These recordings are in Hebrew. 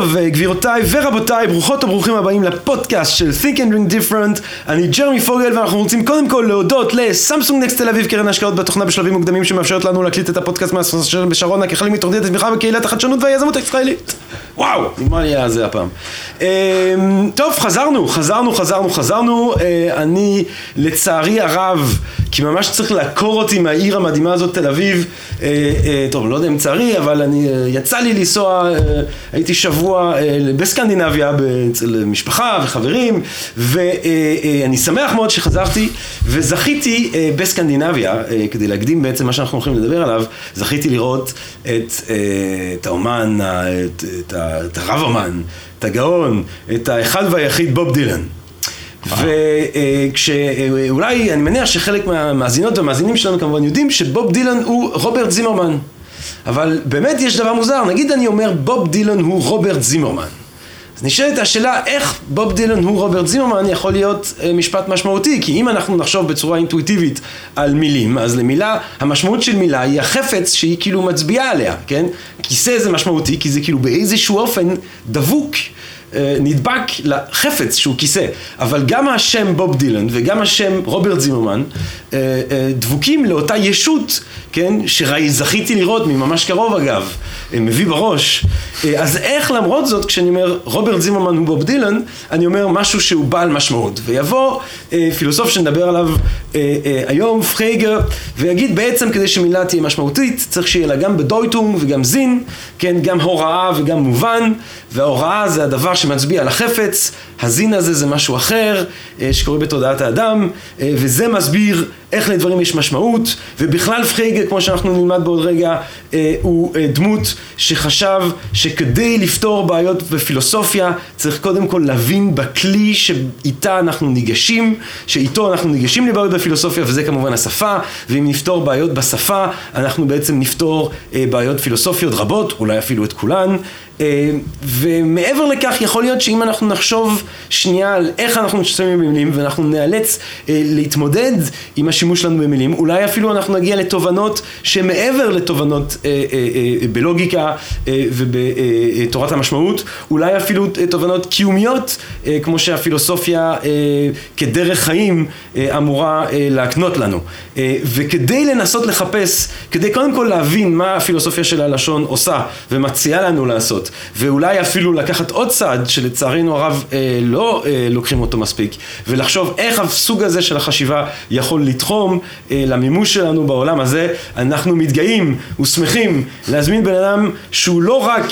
טוב, גבירותיי ורבותיי, ברוכות וברוכים הבאים לפודקאסט של Think and Drink Different. אני ג'רמי פוגל ואנחנו רוצים קודם כל להודות לסמסונג נקסט תל אביב, קרן ההשקעות בתוכנה בשלבים מוקדמים שמאפשרת לנו להקליט את הפודקאסט מהספר בשרונה כחלק מתוכנית התמיכה בקהילת החדשנות והיזמות הישראלית. וואו, נגמר לי זה הפעם. טוב, חזרנו, חזרנו, חזרנו, חזרנו. אני לצערי הרב, כי ממש צריך לעקור אותי מהעיר המדהימה הזאת, תל אביב. טוב, לא יודע אם צערי, אבל אני, יצא לי לנסוע, הייתי שבוע בסקנדינביה, אצל משפחה וחברים, ואני שמח מאוד שחזרתי, וזכיתי בסקנדינביה, כדי להקדים בעצם מה שאנחנו הולכים לדבר עליו, זכיתי לראות את, את האומן, את, את את הרב אמן, את הגאון, את האחד והיחיד בוב דילן. וכשאולי, אני מניח שחלק מהמאזינות והמאזינים שלנו כמובן יודעים שבוב דילן הוא רוברט זימרמן. אבל באמת יש דבר מוזר, נגיד אני אומר בוב דילן הוא רוברט זימרמן. אז נשאלת השאלה איך בוב דילן הוא רוברט זימרמן יכול להיות משפט משמעותי כי אם אנחנו נחשוב בצורה אינטואיטיבית על מילים אז למילה, המשמעות של מילה היא החפץ שהיא כאילו מצביעה עליה, כן? כיסא זה משמעותי כי זה כאילו באיזשהו אופן דבוק נדבק לחפץ שהוא כיסא, אבל גם השם בוב דילן וגם השם רוברט זימרמן דבוקים לאותה ישות, כן, שזכיתי לראות מממש קרוב אגב, מביא בראש, אז איך למרות זאת כשאני אומר רוברט זימרמן הוא בוב דילן, אני אומר משהו שהוא בעל משמעות, ויבוא פילוסוף שנדבר עליו היום, פרגה, ויגיד בעצם כדי שמילה תהיה משמעותית צריך שיהיה לה גם Bedeutung וגם זין, כן, גם הוראה וגם מובן, וההוראה זה הדבר שמצביע על החפץ, הזין הזה זה משהו אחר שקורה בתודעת האדם, וזה מסביר איך לדברים יש משמעות, ובכלל פרגה, כמו שאנחנו נלמד בעוד רגע, הוא דמות שחשב שכדי לפתור בעיות בפילוסופיה צריך קודם כל להבין בכלי שאיתה אנחנו ניגשים, שאיתו אנחנו ניגשים לבעיות בפילוסופיה, וזה כמובן השפה, ואם נפתור בעיות בשפה, אנחנו בעצם נפתור בעיות פילוסופיות רבות, אולי אפילו את כולן. ומעבר לכך יכול להיות שאם אנחנו נחשוב שנייה על איך אנחנו משתמשים במילים ואנחנו נאלץ להתמודד עם השימוש שלנו במילים, אולי אפילו אנחנו נגיע לתובנות שמעבר לתובנות בלוגיקה ובתורת המשמעות, אולי אפילו תובנות קיומיות כמו שהפילוסופיה כדרך חיים אמורה להקנות לנו. וכדי לנסות לחפש, כדי קודם כל להבין מה הפילוסופיה של הלשון עושה ומציעה לנו לעשות ואולי אפילו לקחת עוד צעד שלצערנו הרב לא לוקחים אותו מספיק ולחשוב איך הסוג הזה של החשיבה יכול לתחום למימוש שלנו בעולם הזה. אנחנו מתגאים ושמחים להזמין בן אדם שהוא לא רק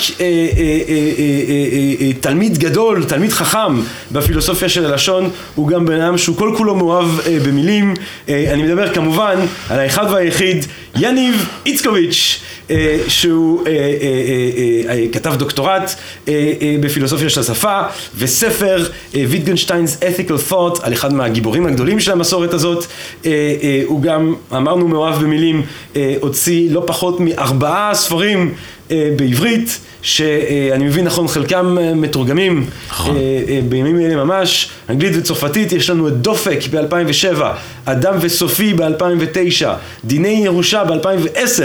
תלמיד גדול, תלמיד חכם בפילוסופיה של הלשון הוא גם בן אדם שהוא כל כולו מאוהב במילים. אני מדבר כמובן על האחד והיחיד יניב איצקוביץ' שהוא כתב דוקטורט בפילוסופיה של השפה וספר ויטגנשטיינס ethical thought על אחד מהגיבורים הגדולים של המסורת הזאת. הוא גם אמרנו מאוהב במילים הוציא לא פחות מארבעה ספרים בעברית שאני מבין נכון חלקם מתורגמים בימים אלה ממש. אנגלית וצרפתית יש לנו את דופק ב-2007 אדם וסופי ב-2009 דיני ירושה ב-2010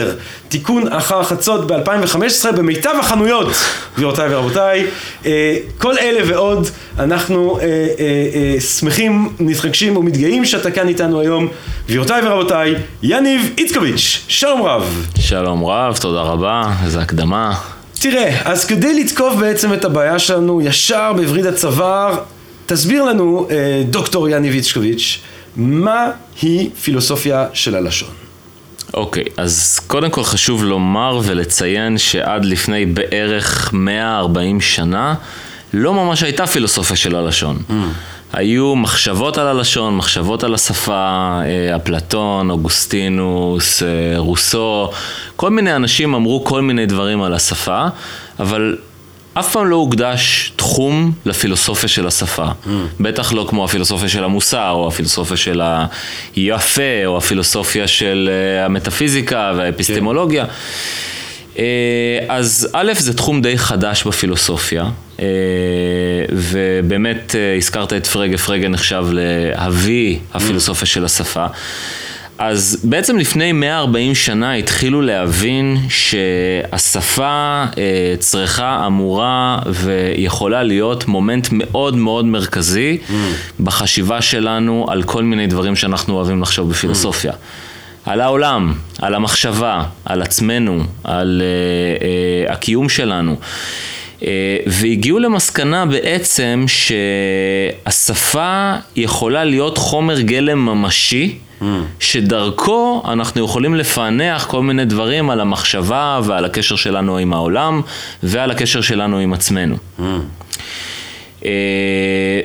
תיקון אחר חצות ב-2015 במיטב החנויות גבירותיי ורבותיי. כל אלה ועוד אנחנו שמחים, מתרגשים ומתגאים שאתה כאן איתנו היום. גבירותיי ורבותיי יניב איצקוביץ' שלום רב. שלום רב, תודה רבה, איזה הקדמה תראה, אז כדי לתקוף בעצם את הבעיה שלנו ישר בווריד הצוואר, תסביר לנו, דוקטור יניב איצקוביץ', מה היא פילוסופיה של הלשון? אוקיי, okay, אז קודם כל חשוב לומר ולציין שעד לפני בערך 140 שנה לא ממש הייתה פילוסופיה של הלשון. Mm. היו מחשבות על הלשון, מחשבות על השפה, אפלטון, אוגוסטינוס, רוסו, כל מיני אנשים אמרו כל מיני דברים על השפה, אבל אף פעם לא הוקדש תחום לפילוסופיה של השפה. Mm. בטח לא כמו הפילוסופיה של המוסר, או הפילוסופיה של היפה, או הפילוסופיה של המטאפיזיקה והאפיסטמולוגיה. Okay. אה, אז א', זה תחום די חדש בפילוסופיה, אה, ובאמת אה, הזכרת את פרגה, פרגה נחשב לאבי הפילוסופיה של השפה. אז בעצם לפני 140 שנה התחילו להבין שהשפה צריכה, אמורה ויכולה להיות מומנט מאוד מאוד מרכזי mm. בחשיבה שלנו על כל מיני דברים שאנחנו אוהבים לחשוב בפילוסופיה. Mm. על העולם, על המחשבה, על עצמנו, על uh, uh, הקיום שלנו. Uh, והגיעו למסקנה בעצם שהשפה יכולה להיות חומר גלם ממשי, mm. שדרכו אנחנו יכולים לפענח כל מיני דברים על המחשבה ועל הקשר שלנו עם העולם ועל הקשר שלנו עם עצמנו. Mm. Uh,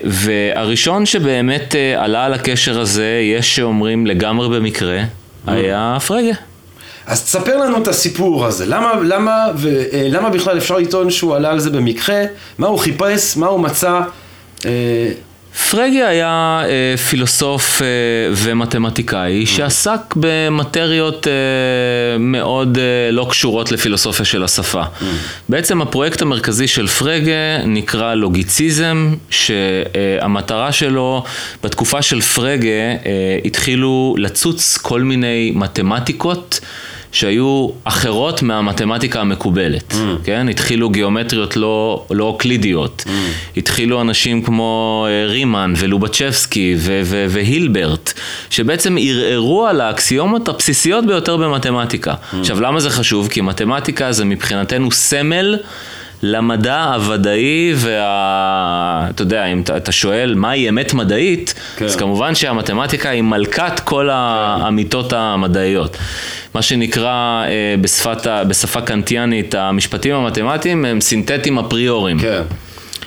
והראשון שבאמת uh, עלה על הקשר הזה, יש שאומרים לגמרי במקרה, היה פרגה. אז תספר לנו את הסיפור הזה, למה, למה, ולמה אה, בכלל אפשר לטעון שהוא עלה על זה במקרה, מה הוא חיפש, מה הוא מצא. פרגה היה אה, פילוסוף אה, ומתמטיקאי שעסק במטריות אה, מאוד אה, לא קשורות לפילוסופיה של השפה. Mm. בעצם הפרויקט המרכזי של פרגה נקרא לוגיציזם, שהמטרה שלו, בתקופה של פרגה אה, התחילו לצוץ כל מיני מתמטיקות. שהיו אחרות מהמתמטיקה המקובלת, mm. כן? התחילו גיאומטריות לא, לא אוקלידיות, mm. התחילו אנשים כמו אה, רימן ולובצ'בסקי ו- ו- והילברט, שבעצם ערערו על האקסיומות הבסיסיות ביותר במתמטיקה. Mm. עכשיו, למה זה חשוב? כי מתמטיקה זה מבחינתנו סמל למדע הוודאי וה... אתה יודע, אם אתה שואל מהי אמת מדעית, כן. אז כמובן שהמתמטיקה היא מלכת כל כן. האמיתות המדעיות. מה שנקרא אה, בשפת, בשפה קנטיאנית, המשפטים המתמטיים הם סינתטיים אפריוריים. כן,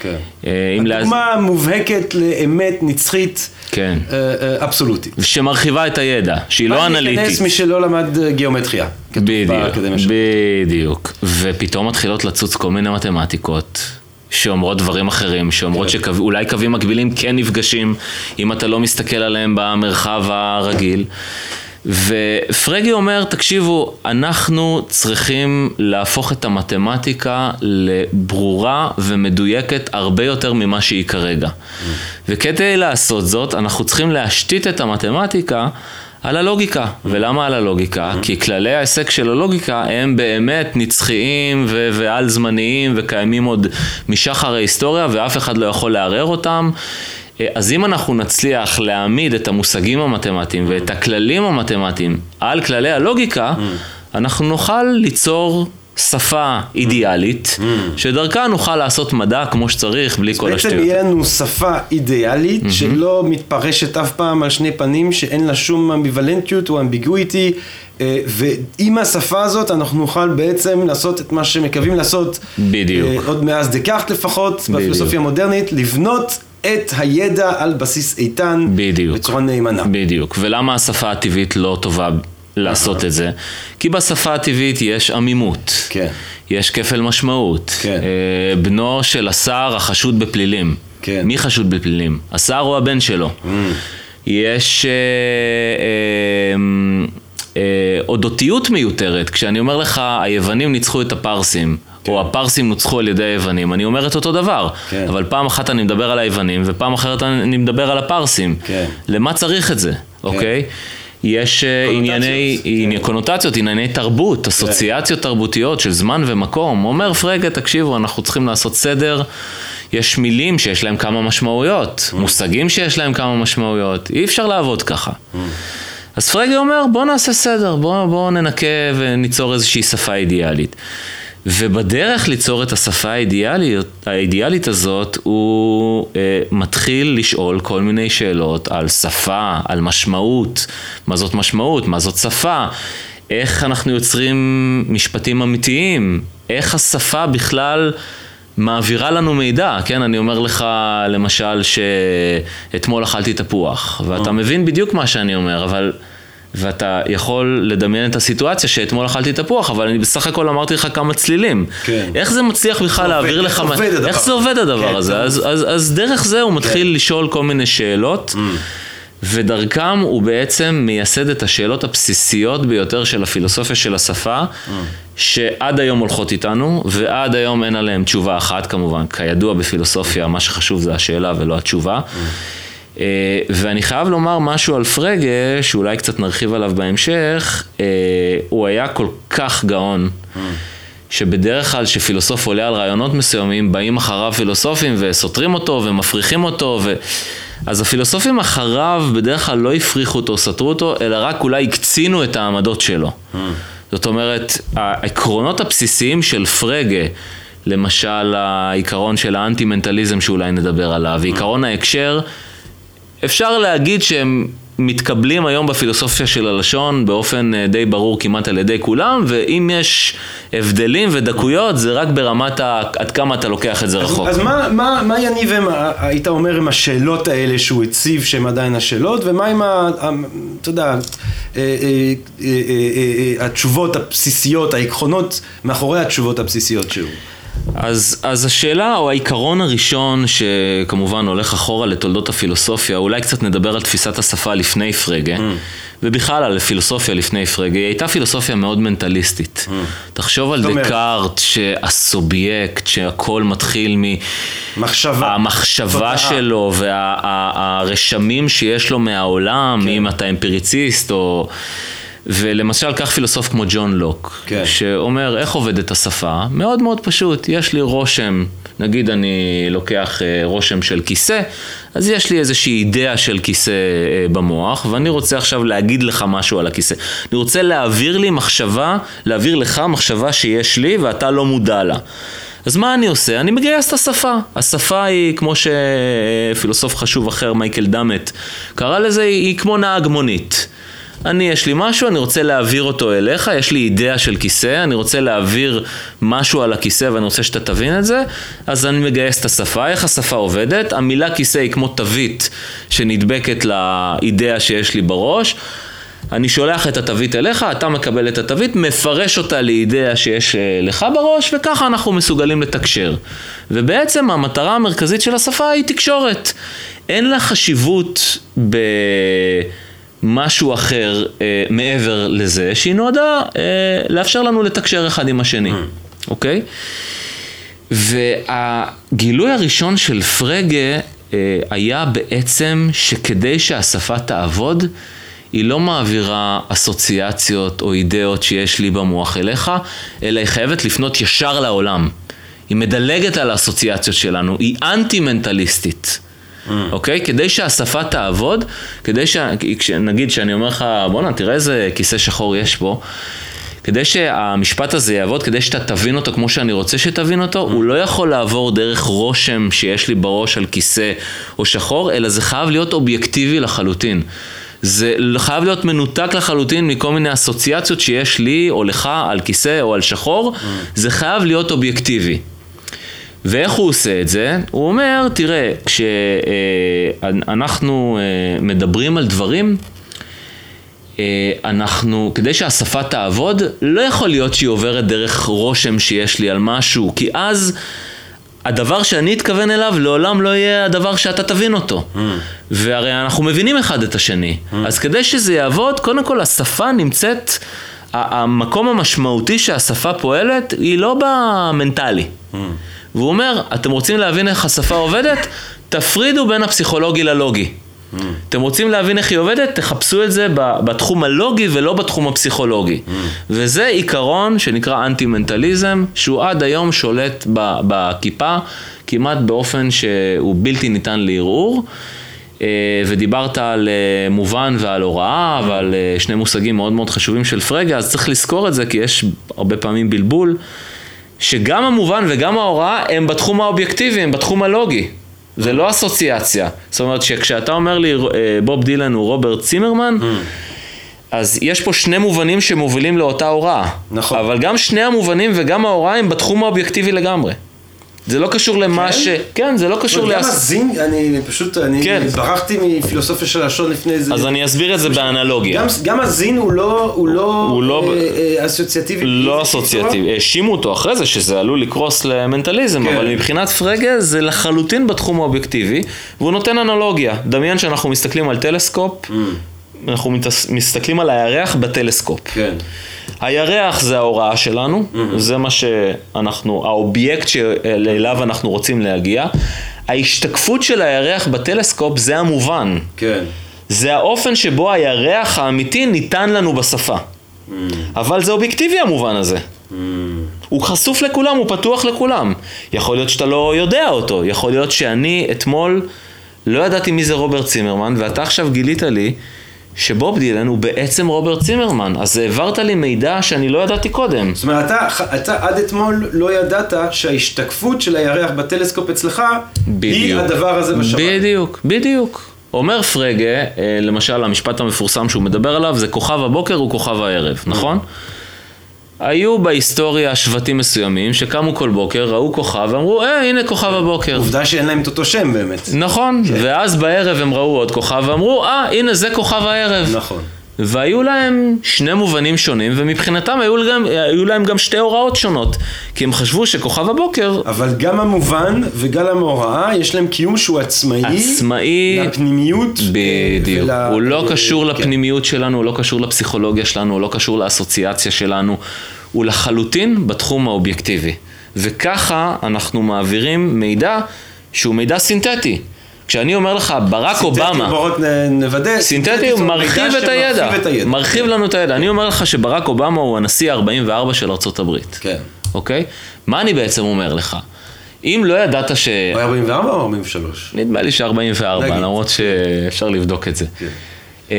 כן. אה, הדוגמה לה... מובהקת לאמת נצחית. כן. אה, אה, אבסולוטית. שמרחיבה את הידע, שהיא לא אנליטית. להיכנס מי שלא למד גיאומטריה. בדיוק, בדיוק. ופתאום מתחילות לצוץ כל מיני מתמטיקות. שאומרות דברים אחרים, שאומרות כן. שאולי קווים מקבילים כן נפגשים אם אתה לא מסתכל עליהם במרחב הרגיל. ופרגי אומר, תקשיבו, אנחנו צריכים להפוך את המתמטיקה לברורה ומדויקת הרבה יותר ממה שהיא כרגע. וכדי לעשות זאת, אנחנו צריכים להשתית את המתמטיקה על הלוגיקה. ולמה על הלוגיקה? כי כללי ההיסק של הלוגיקה הם באמת נצחיים ו- ועל זמניים וקיימים עוד משחר ההיסטוריה ואף אחד לא יכול לערער אותם. אה, אז אם אנחנו נצליח להעמיד את המושגים המתמטיים ואת הכללים המתמטיים על כללי הלוגיקה, mm. אנחנו נוכל ליצור שפה אידיאלית, mm. שדרכה נוכל לעשות מדע כמו שצריך, בלי כל השטויות. בעצם יהיה לנו שפה אידיאלית, mm-hmm. שלא מתפרשת אף פעם על שני פנים, שאין לה שום אמביוולנטיות או אמביגויטי, אה, ועם השפה הזאת אנחנו נוכל בעצם לעשות את מה שמקווים לעשות, בדיוק. אה, עוד מאז דקארט לפחות, בפילוסופיה המודרנית, לבנות את הידע על בסיס איתן, בדיוק, בצורה נאמנה. בדיוק, ולמה השפה הטבעית לא טובה לעשות את זה? כי בשפה הטבעית יש עמימות, כן. יש כפל משמעות. כן. אה, בנו של השר החשוד בפלילים. כן. מי חשוד בפלילים? השר או הבן שלו? Mm. יש... אה, אה, אה, אודותיות מיותרת, כשאני אומר לך, היוונים ניצחו את הפרסים, כן. או הפרסים נוצחו על ידי היוונים, אני אומר את אותו דבר. כן. אבל פעם אחת אני מדבר על היוונים, ופעם אחרת אני מדבר על הפרסים. כן. למה צריך את זה, כן. אוקיי? יש אה, ענייני, כן. קונוטציות, ענייני תרבות, כן. אסוציאציות תרבותיות של זמן ומקום. אומר פרגה, תקשיבו, אנחנו צריכים לעשות סדר. יש מילים שיש להם כמה משמעויות, mm. מושגים שיש להם כמה משמעויות, אי אפשר לעבוד ככה. Mm. אז פרגה אומר, בוא נעשה סדר, בוא, בוא ננקה וניצור איזושהי שפה אידיאלית. ובדרך ליצור את השפה האידיאלית, האידיאלית הזאת, הוא אה, מתחיל לשאול כל מיני שאלות על שפה, על משמעות, מה זאת משמעות, מה זאת שפה, איך אנחנו יוצרים משפטים אמיתיים, איך השפה בכלל מעבירה לנו מידע, כן? אני אומר לך, למשל, שאתמול אכלתי תפוח, ואתה מבין בדיוק מה שאני אומר, אבל... ואתה יכול לדמיין את הסיטואציה שאתמול אכלתי תפוח, אבל אני בסך הכל אמרתי לך כמה צלילים. כן. איך זה מצליח בכלל להעביר לך... איך עובד הדבר, איך זה עובד הדבר כן, הזה? אז, אז, אז דרך זה הוא מתחיל כן. לשאול כל מיני שאלות. Mm. ודרכם הוא בעצם מייסד את השאלות הבסיסיות ביותר של הפילוסופיה של השפה, שעד היום הולכות איתנו, ועד היום אין עליהן תשובה אחת כמובן. כידוע בפילוסופיה, מה שחשוב זה השאלה ולא התשובה. אה, ואני חייב לומר משהו על פרגה, שאולי קצת נרחיב עליו בהמשך, אה, הוא היה כל כך גאון. שבדרך כלל כשפילוסוף עולה על רעיונות מסוימים, באים אחריו פילוסופים וסותרים אותו ומפריחים אותו, ו... אז הפילוסופים אחריו בדרך כלל לא הפריחו אותו, סתרו אותו, אלא רק אולי הקצינו את העמדות שלו. זאת אומרת, העקרונות הבסיסיים של פרגה, למשל העיקרון של האנטי-מנטליזם שאולי נדבר עליו, עיקרון ההקשר, אפשר להגיד שהם מתקבלים היום בפילוסופיה של הלשון באופן אה, די ברור כמעט על ידי כולם, ואם יש הבדלים ודקויות, זה רק ברמת ה... עד כמה אתה לוקח את זה רחוק. אז מה, מה, מה יניב, הם, היית אומר, עם השאלות האלה שהוא הציב, שהן עדיין השאלות, ומה עם, ה, ה, אתה יודע, אה, אה, התשובות הבסיסיות, העקרונות מאחורי התשובות הבסיסיות שהוא? אז, אז השאלה או העיקרון הראשון שכמובן הולך אחורה לתולדות הפילוסופיה, אולי קצת נדבר על תפיסת השפה לפני פרגה, mm. ובכלל על פילוסופיה לפני פרגה, היא הייתה פילוסופיה מאוד מנטליסטית. Mm. תחשוב על דקארט שהסובייקט, שהכל מתחיל המחשבה שלו והרשמים וה, שיש לו מהעולם, כן. אם אתה אמפיריציסט או... ולמשל, קח פילוסוף כמו ג'ון לוק, כן. שאומר איך עובדת השפה, מאוד מאוד פשוט, יש לי רושם, נגיד אני לוקח אה, רושם של כיסא, אז יש לי איזושהי אידאה של כיסא אה, במוח, ואני רוצה עכשיו להגיד לך משהו על הכיסא. אני רוצה להעביר לי מחשבה, להעביר לך מחשבה שיש לי ואתה לא מודע לה. אז מה אני עושה? אני מגייס את השפה. השפה היא, כמו שפילוסוף חשוב אחר, מייקל דאמט, קרא לזה, היא כמו נהג מונית. אני, יש לי משהו, אני רוצה להעביר אותו אליך, יש לי אידאה של כיסא, אני רוצה להעביר משהו על הכיסא ואני רוצה שאתה תבין את זה, אז אני מגייס את השפה. איך השפה עובדת? המילה כיסא היא כמו תווית שנדבקת לאידאה שיש לי בראש. אני שולח את התווית אליך, אתה מקבל את התווית, מפרש אותה לאידאה שיש אה, לך בראש, וככה אנחנו מסוגלים לתקשר. ובעצם המטרה המרכזית של השפה היא תקשורת. אין לה חשיבות ב... משהו אחר אה, מעבר לזה, שהיא נועדה אה, לאפשר לנו לתקשר אחד עם השני, mm. אוקיי? והגילוי הראשון של פרגה אה, היה בעצם שכדי שהשפה תעבוד, היא לא מעבירה אסוציאציות או אידאות שיש לי במוח אליך, אלא היא חייבת לפנות ישר לעולם. היא מדלגת על האסוציאציות שלנו, היא אנטי-מנטליסטית. Mm. אוקיי? כדי שהשפה תעבוד, כדי ש... נגיד שאני אומר לך, בואנה, תראה איזה כיסא שחור יש פה. כדי שהמשפט הזה יעבוד, כדי שאתה תבין אותו כמו שאני רוצה שתבין אותו, mm. הוא לא יכול לעבור דרך רושם שיש לי בראש על כיסא או שחור, אלא זה חייב להיות אובייקטיבי לחלוטין. זה חייב להיות מנותק לחלוטין מכל מיני אסוציאציות שיש לי או לך על כיסא או על שחור, mm. זה חייב להיות אובייקטיבי. ואיך הוא עושה את זה? הוא אומר, תראה, כשאנחנו אה, מדברים על דברים, אה, אנחנו, כדי שהשפה תעבוד, לא יכול להיות שהיא עוברת דרך רושם שיש לי על משהו, כי אז הדבר שאני אתכוון אליו לעולם לא יהיה הדבר שאתה תבין אותו. Mm. והרי אנחנו מבינים אחד את השני. Mm. אז כדי שזה יעבוד, קודם כל השפה נמצאת, המקום המשמעותי שהשפה פועלת היא לא במנטלי. Mm. והוא אומר, אתם רוצים להבין איך השפה עובדת? תפרידו בין הפסיכולוגי ללוגי. Mm. אתם רוצים להבין איך היא עובדת? תחפשו את זה בתחום הלוגי ולא בתחום הפסיכולוגי. Mm. וזה עיקרון שנקרא אנטי-מנטליזם, שהוא עד היום שולט בכיפה כמעט באופן שהוא בלתי ניתן לערעור. אה, ודיברת על אה, מובן ועל הוראה ועל אה, שני מושגים מאוד מאוד חשובים של פרגה, אז צריך לזכור את זה כי יש הרבה פעמים בלבול. שגם המובן וגם ההוראה הם בתחום האובייקטיבי, הם בתחום הלוגי. זה לא אסוציאציה. זאת אומרת שכשאתה אומר לי אה, בוב דילן הוא רוברט צימרמן, mm. אז יש פה שני מובנים שמובילים לאותה הוראה. נכון. אבל גם שני המובנים וגם ההוראה הם בתחום האובייקטיבי לגמרי. זה לא קשור למה כן? ש... כן, זה לא קשור גם להס... הזין, אני פשוט, אני כן. ברחתי מפילוסופיה של לשון לפני איזה... אז אני אסביר את זה באנלוגיה. גם, גם הזין הוא לא, הוא לא, הוא לא- אה, אה, אסוציאטיבי. לא אסוציאטיבי, האשימו אותו אחרי זה שזה עלול לקרוס למנטליזם, כן. אבל מבחינת פרגה זה לחלוטין בתחום האובייקטיבי, והוא נותן אנלוגיה. דמיין שאנחנו מסתכלים על טלסקופ, אנחנו מתס- מסתכלים על הירח בטלסקופ. כן. הירח זה ההוראה שלנו, זה מה שאנחנו, האובייקט שאליו אנחנו רוצים להגיע. ההשתקפות של הירח בטלסקופ זה המובן. כן. זה האופן שבו הירח האמיתי ניתן לנו בשפה. אבל זה אובייקטיבי המובן הזה. הוא חשוף לכולם, הוא פתוח לכולם. יכול להיות שאתה לא יודע אותו, יכול להיות שאני אתמול לא ידעתי מי זה רוברט צימרמן, ואתה עכשיו גילית לי שבוב דילן הוא בעצם רוברט צימרמן, אז העברת לי מידע שאני לא ידעתי קודם. זאת אומרת, אתה, אתה עד אתמול לא ידעת שההשתקפות של הירח בטלסקופ אצלך היא בדיוק. הדבר הזה בשמיים. בדיוק, בדיוק. אומר פרגה, אה, למשל המשפט המפורסם שהוא מדבר עליו זה כוכב הבוקר הוא כוכב הערב, נכון? היו בהיסטוריה שבטים מסוימים שקמו כל בוקר, ראו כוכב ואמרו, אה, הנה כוכב הבוקר. עובדה שאין להם את אותו שם באמת. נכון, ואז בערב הם ראו עוד כוכב ואמרו, אה, הנה זה כוכב הערב. נכון. והיו להם שני מובנים שונים, ומבחינתם היו להם, היו להם גם שתי הוראות שונות. כי הם חשבו שכוכב הבוקר אבל גם המובן וגם המהוראה, יש להם קיום שהוא עצמאי. עצמאי, לפנימיות. בדיוק. ול- הוא לא אה, קשור כן. לפנימיות שלנו, הוא לא קשור לפסיכולוגיה שלנו, הוא לא קשור לאסוציאציה שלנו. הוא לחלוטין בתחום האובייקטיבי. וככה אנחנו מעבירים מידע שהוא מידע סינתטי. כשאני אומר לך, ברק סינתטי, אובמה, רק נ- נוודא. סינתטי הוא מרחיב את הידע, את הידע. מרחיב לנו את הידע. אני אומר לך שברק אובמה הוא הנשיא ה-44 של ארצות הברית, כן. אוקיי? מה אני בעצם אומר לך? אם לא ידעת ש... הוא היה 44 או 43? נדמה לי ש-44, נגיד. למרות שאפשר לבדוק את זה. כן. אה,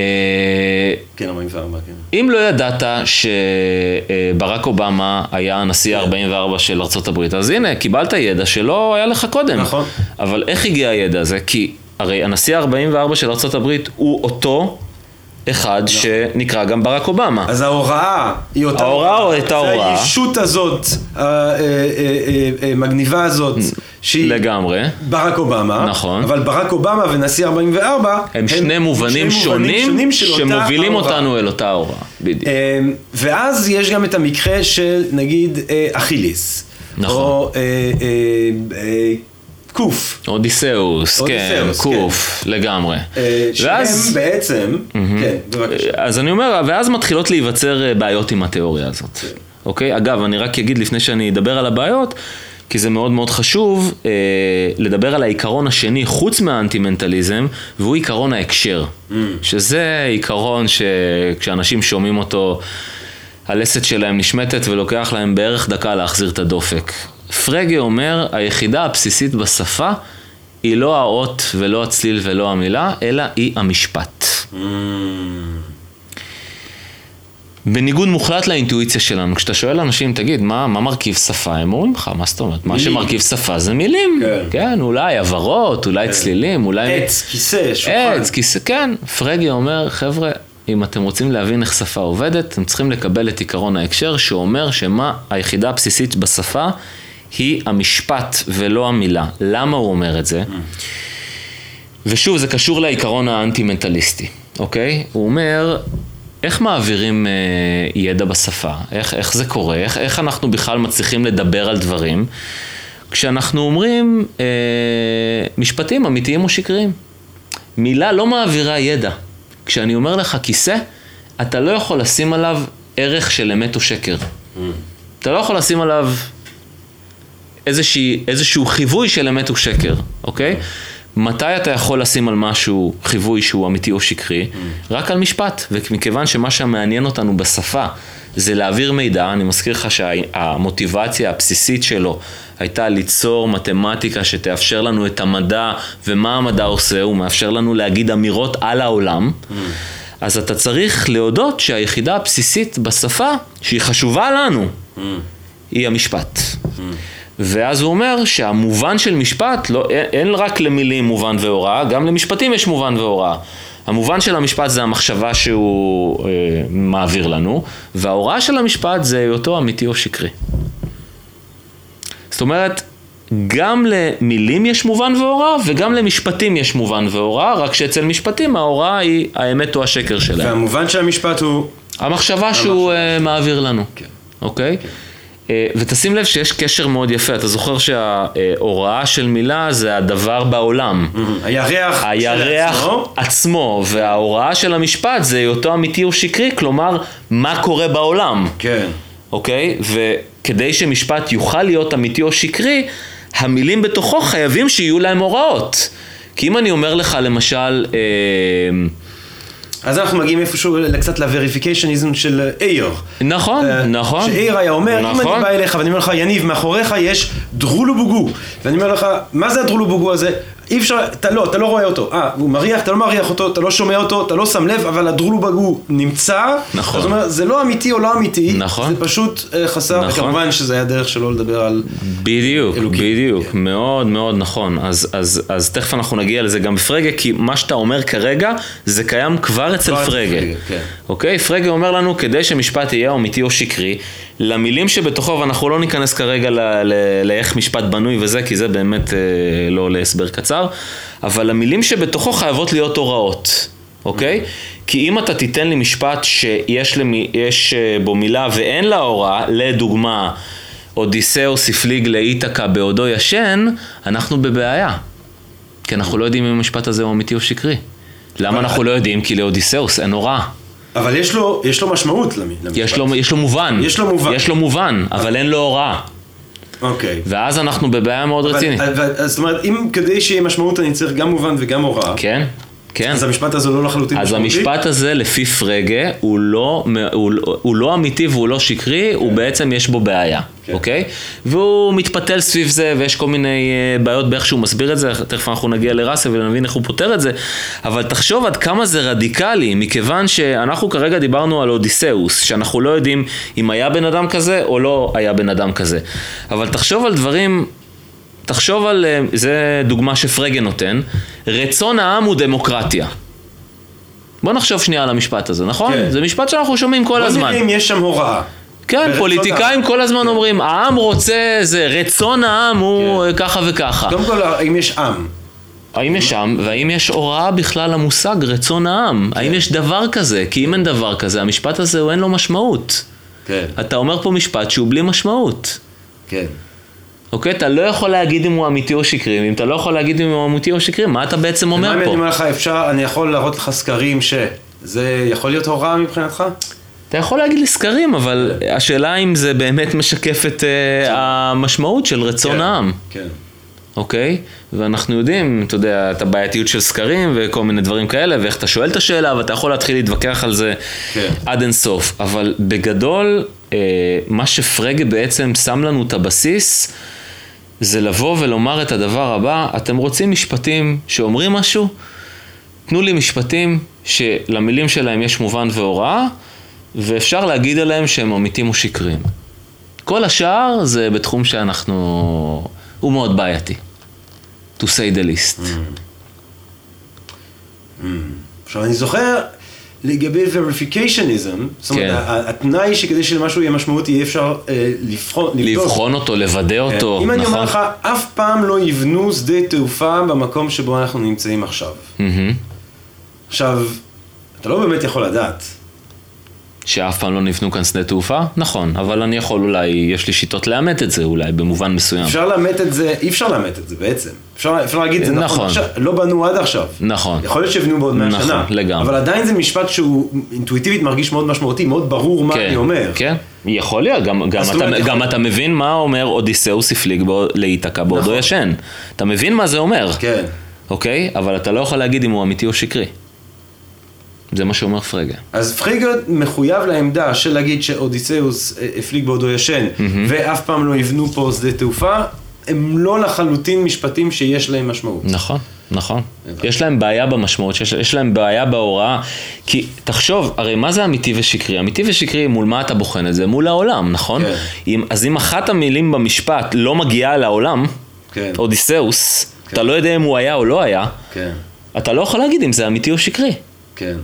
כן, 44, כן. אם לא ידעת שברק אובמה היה הנשיא ה-44 של הברית, אז הנה, קיבלת ידע שלא היה לך קודם. נכון. אבל איך הגיע הידע הזה? כי הרי הנשיא ה-44 של הברית הוא אותו אחד שנקרא גם ברק אובמה. אז ההוראה היא אותה ההוראה או הייתה זה הוראה? הישות הזאת, המגניבה הזאת, שהיא לגמרי. ברק אובמה. נכון. אבל ברק אובמה ונשיא 44 הם שני מובנים שני שונים של אותה שמובילים ההוראה. אותנו אל אותה הוראה. בדיוק. אמ, ואז יש גם את המקרה של נגיד אה, אכיליס. נכון. או אה, אה, אה, קוף. אודיסאוס, כן, קוף, לגמרי. אה, שהם ואז... בעצם, כן, בבקשה. אז אני אומר, ואז מתחילות להיווצר אה, בעיות עם התיאוריה הזאת. אוקיי? אגב, אני רק אגיד לפני שאני אדבר על הבעיות, כי זה מאוד מאוד חשוב אה, לדבר על העיקרון השני, חוץ מהאנטי-מנטליזם, והוא עיקרון ההקשר. שזה עיקרון שכשאנשים שומעים אותו, הלסת שלהם נשמטת ולוקח להם בערך דקה להחזיר את הדופק. פרגה אומר, היחידה הבסיסית בשפה היא לא האות ולא הצליל ולא המילה, אלא היא המשפט. בניגוד מוחלט לאינטואיציה שלנו, כשאתה שואל אנשים, תגיד, מה, מה מרכיב שפה? הם אומרים לך, מה זאת אומרת? מה. שמרכיב שפה זה מילים. כן. כן, אולי הברות, אולי צלילים, אולי... עץ, כיסא, שולחן. עץ, כיסא, כן. פרגי אומר, חבר'ה, אם אתם רוצים להבין איך שפה עובדת, אתם צריכים לקבל את עיקרון ההקשר, שאומר שמה היחידה הבסיסית בשפה היא המשפט ולא המילה. למה הוא אומר את זה? ושוב, זה קשור לעיקרון האנטי-מנטליסטי, אוקיי? הוא אומר, איך מעבירים אה, ידע בשפה? איך, איך זה קורה? איך, איך אנחנו בכלל מצליחים לדבר על דברים? כשאנחנו אומרים אה, משפטים אמיתיים או שקריים. מילה לא מעבירה ידע. כשאני אומר לך כיסא, אתה לא יכול לשים עליו ערך של אמת או שקר. אתה לא יכול לשים עליו איזושהי, איזשהו חיווי של אמת ושקר, אוקיי? מתי אתה יכול לשים על משהו חיווי שהוא אמיתי או שקרי? רק על משפט. ומכיוון שמה שמעניין אותנו בשפה זה להעביר מידע, אני מזכיר לך שהמוטיבציה הבסיסית שלו הייתה ליצור מתמטיקה שתאפשר לנו את המדע, ומה המדע עושה? הוא מאפשר לנו להגיד אמירות על העולם. אז אתה צריך להודות שהיחידה הבסיסית בשפה, שהיא חשובה לנו, היא המשפט. ואז הוא אומר שהמובן של משפט, לא, אין, רק למילים מובן והוראה, גם למשפטים יש מובן והוראה. המובן של המשפט זה המחשבה שהוא אה, מעביר לנו, וההוראה של המשפט זה היותו אמיתי או שקרי. זאת אומרת, גם למילים יש מובן והוראה, וגם למשפטים יש מובן והוראה, רק שאצל משפטים ההוראה היא האמת או השקר שלהם. והמובן של המשפט הוא... המחשבה שהוא uh, מעביר לנו, כן. אוקיי? Uh, ותשים לב שיש קשר מאוד יפה, אתה זוכר שההוראה של מילה זה הדבר בעולם. הירח הירח כשלעצמו, עצמו, וההוראה של המשפט זה היותו אמיתי או שקרי, כלומר, מה קורה בעולם. כן. אוקיי? וכדי שמשפט יוכל להיות אמיתי או שקרי, המילים בתוכו חייבים שיהיו להם הוראות. כי אם אני אומר לך למשל, אה, אז אנחנו מגיעים איפשהו קצת לווריפיקיישניזם של אייר. נכון, אה, נכון. שאייר היה אומר, אם נכון. אני בא אליך ואני אומר לך, יניב, מאחוריך יש דרולו בוגו. ואני אומר לך, מה זה הדרולו בוגו הזה? אי אפשר, אתה לא, אתה לא רואה אותו. אה, הוא מריח, אתה לא מריח אותו, אתה לא שומע אותו, אתה לא שם לב, אבל הדרולו בוגו נמצא. נכון. זאת אומרת, זה לא אמיתי או לא אמיתי. נכון. זה פשוט אה, חסר, נכון. וכמובן שזה היה דרך שלו לדבר על... בדיוק, אלוקים. בדיוק, כן. מאוד מאוד נכון. אז, אז, אז תכף אנחנו נגיע לזה גם בפרגה, כי מה שאתה אומר כרגע, זה קיים כבר אצל כבר אצל פרגה. פרגה, כן. אוקיי? פרגה אומר לנו, כדי שמשפט יהיה אמיתי או שקרי, למילים שבתוכו, ואנחנו לא ניכנס כרגע לאיך משפט בנוי וזה, כי זה באמת אה, לא להסבר קצר, אבל המילים שבתוכו חייבות להיות הוראות. אוקיי? כי אם אתה תיתן לי משפט שיש למי, אה, בו מילה ואין לה הוראה, לדוגמה, אודיסאוס הפליג לאיתקה בעודו ישן, אנחנו בבעיה. כי אנחנו לא יודעים אם המשפט הזה הוא אמיתי או שקרי. למה אנחנו לא יודעים? כי לאודיסאוס אין הוראה. אבל יש לו, יש לו משמעות למ- למשפט. יש לו, יש לו מובן. יש לו מובן. יש לו מובן, אבל אין לו הוראה. אוקיי. ואז אנחנו בבעיה מאוד רצינית. זאת אומרת, אם כדי שיהיה משמעות אני צריך גם מובן וגם הוראה, כן, כן. אז המשפט הזה לא לחלוטין אז משמעותי? המשפט הזה, לפי פרגה, הוא לא, הוא, הוא לא אמיתי והוא לא שקרי, הוא בעצם יש בו בעיה, כן. אוקיי? והוא מתפתל סביב זה, ויש כל מיני אה, בעיות באיך שהוא מסביר את זה, תכף אנחנו נגיע לראסל ונבין איך הוא פותר את זה, אבל תחשוב עד כמה זה רדיקלי, מכיוון שאנחנו כרגע דיברנו על אודיסאוס, שאנחנו לא יודעים אם היה בן אדם כזה או לא היה בן אדם כזה, אבל תחשוב על דברים... תחשוב על, אה, זה דוגמה שפרגה נותן, רצון העם הוא דמוקרטיה. בוא נחשוב שנייה על המשפט הזה, נכון? כן. זה משפט שאנחנו שומעים כל בוא הזמן. נראה אם יש שם הוראה. כן, פוליטיקאים. כל הזמן אומרים, העם רוצה זה, רצון העם הוא כן. אה, ככה וככה. קודם כל, האם יש עם? האם יש עם, והאם יש הוראה בכלל למושג רצון העם? כן. האם יש דבר כזה? כי אם אין דבר כזה, המשפט הזה הוא אין לו משמעות. כן, אתה אומר פה משפט שהוא בלי משמעות. כן. אוקיי? אתה לא יכול להגיד אם הוא אמיתי או שקרי, ואם אתה לא יכול להגיד אם הוא אמיתי או שקרי, מה אתה בעצם מה אומר אם אני פה? אומר לך, אפשר, אני יכול להראות לך סקרים שזה יכול להיות הוראה מבחינתך? אתה יכול להגיד לי סקרים, אבל השאלה אם זה באמת משקף את אה, המשמעות של רצון כן, העם, כן. אוקיי? ואנחנו יודעים, אתה יודע, את הבעייתיות של סקרים וכל מיני דברים כאלה, ואיך אתה שואל את השאלה, ואתה יכול להתחיל להתווכח על זה כן. עד אינסוף. אבל בגדול, אה, מה שפרגה בעצם שם לנו את הבסיס, זה לבוא ולומר את הדבר הבא, אתם רוצים משפטים שאומרים משהו? תנו לי משפטים שלמילים שלהם יש מובן והוראה, ואפשר להגיד עליהם שהם אמיתים או שקריים. כל השאר זה בתחום שאנחנו... הוא מאוד בעייתי. To say the least. עכשיו, אני זוכר לגבי verificationism, זאת אומרת, כן. התנאי שכדי שלמשהו יהיה משמעות, יהיה אפשר אה, לבחון, לבדוק. לבחון אותו, לוודא אותו, אם אני אומר נכון? לך, אף פעם לא יבנו שדה תעופה במקום שבו אנחנו נמצאים עכשיו. מהמם. עכשיו, אתה לא באמת יכול לדעת. שאף פעם לא נבנו כאן שדה תעופה? נכון, אבל אני יכול אולי, יש לי שיטות לאמת את זה אולי, במובן מסוים. אפשר לאמת את זה, אי אפשר לאמת את זה בעצם. אפשר, אפשר להגיד, זה נכון, נכון. עכשיו, לא בנו עד עכשיו. נכון. יכול להיות שיבנו בעוד 100 נכון, שנה. לגמרי. אבל עדיין זה משפט שהוא אינטואיטיבית מרגיש מאוד משמעותי, מאוד ברור מה כן, אני אומר. כן, יכול להיות, גם, גם, אתה, אומרת, גם יכול- אתה מבין מה אומר אודיסאוס הפליג בו- לאיתקה בעודו נכון. ישן. אתה מבין מה זה אומר, כן. אוקיי? אבל אתה לא יכול להגיד אם הוא אמיתי או שקרי. זה מה שאומר פרגה. אז פרגה מחויב לעמדה של להגיד שאודיסאוס אה, הפליג בעודו ישן, ואף פעם לא יבנו פה שדה תעופה, הם לא לחלוטין משפטים שיש להם משמעות. נכון, נכון. הבנתי. יש להם בעיה במשמעות, שיש, יש להם בעיה בהוראה. כי תחשוב, הרי מה זה אמיתי ושקרי? אמיתי ושקרי, מול מה אתה בוחן את זה? מול העולם, נכון? כן. אם, אז אם אחת המילים במשפט לא מגיעה לעולם, כן. אודיסאוס, אתה לא יודע אם הוא היה או לא היה, כן, אתה לא יכול להגיד אם זה אמיתי או שקרי, כן.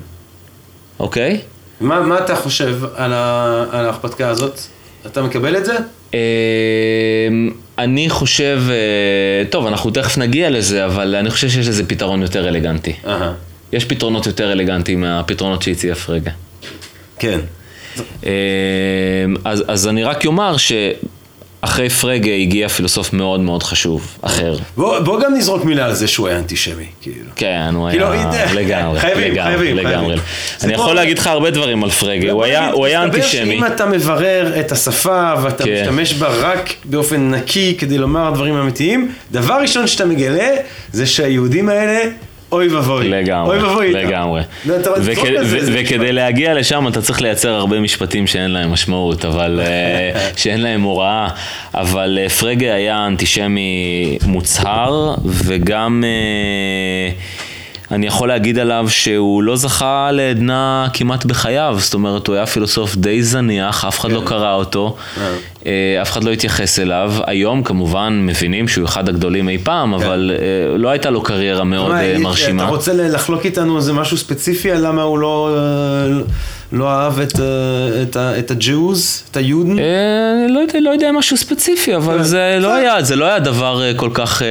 אוקיי? מה, מה אתה חושב על, ה, על ההרפתקה הזאת? אתה מקבל את זה? אמ, אני חושב, אה, טוב, אנחנו תכף נגיע לזה, אבל אני חושב שיש לזה פתרון יותר אלגנטי. אהה. יש פתרונות יותר אלגנטיים מהפתרונות שהציע פרגה. כן. אה, אז, אז אני רק אומר שאחרי פרגה הגיע פילוסוף מאוד מאוד חשוב, אחר. בוא, בוא גם נזרוק מילה על זה שהוא היה אנטישמי, כאילו. כן, הוא כאילו, היה הנה, לגמרי, חייבים, לגמרי, חייבים, לגמרי. חייבים. אני כמו- יכול להגיד לך הרבה דברים על פרגה, הוא היה הוא היה מסתבר אנטישמי. שאם אתה מברר את השפה ואתה כן. משתמש בה רק באופן נקי כדי לומר דברים אמיתיים, דבר ראשון שאתה מגלה זה שהיהודים האלה, אוי ואבוי. לגמרי, אוי ואבוי. לגמרי. וכדי להגיע לשם אתה צריך לייצר הרבה משפטים שאין להם משמעות, אבל אה, שאין להם הוראה. אבל אה, פרגה היה אנטישמי מוצהר, וגם אה, אני יכול להגיד עליו שהוא לא זכה לעדנה כמעט בחייו, זאת אומרת הוא היה פילוסוף די זניח, אף אחד לא קרא אותו, אה, אף אחד לא התייחס אליו. היום כמובן מבינים שהוא אחד הגדולים אי פעם, אבל אה, לא הייתה לו קריירה מאוד מה, מרשימה. אתה רוצה לחלוק איתנו איזה משהו ספציפי על למה הוא לא, לא אהב את, אה, את, את הג'וז, את היודן? אה, לא יודע, לא יודע משהו ספציפי, אבל כן. זה לא. היה, זה לא היה דבר אה, כל כך אה,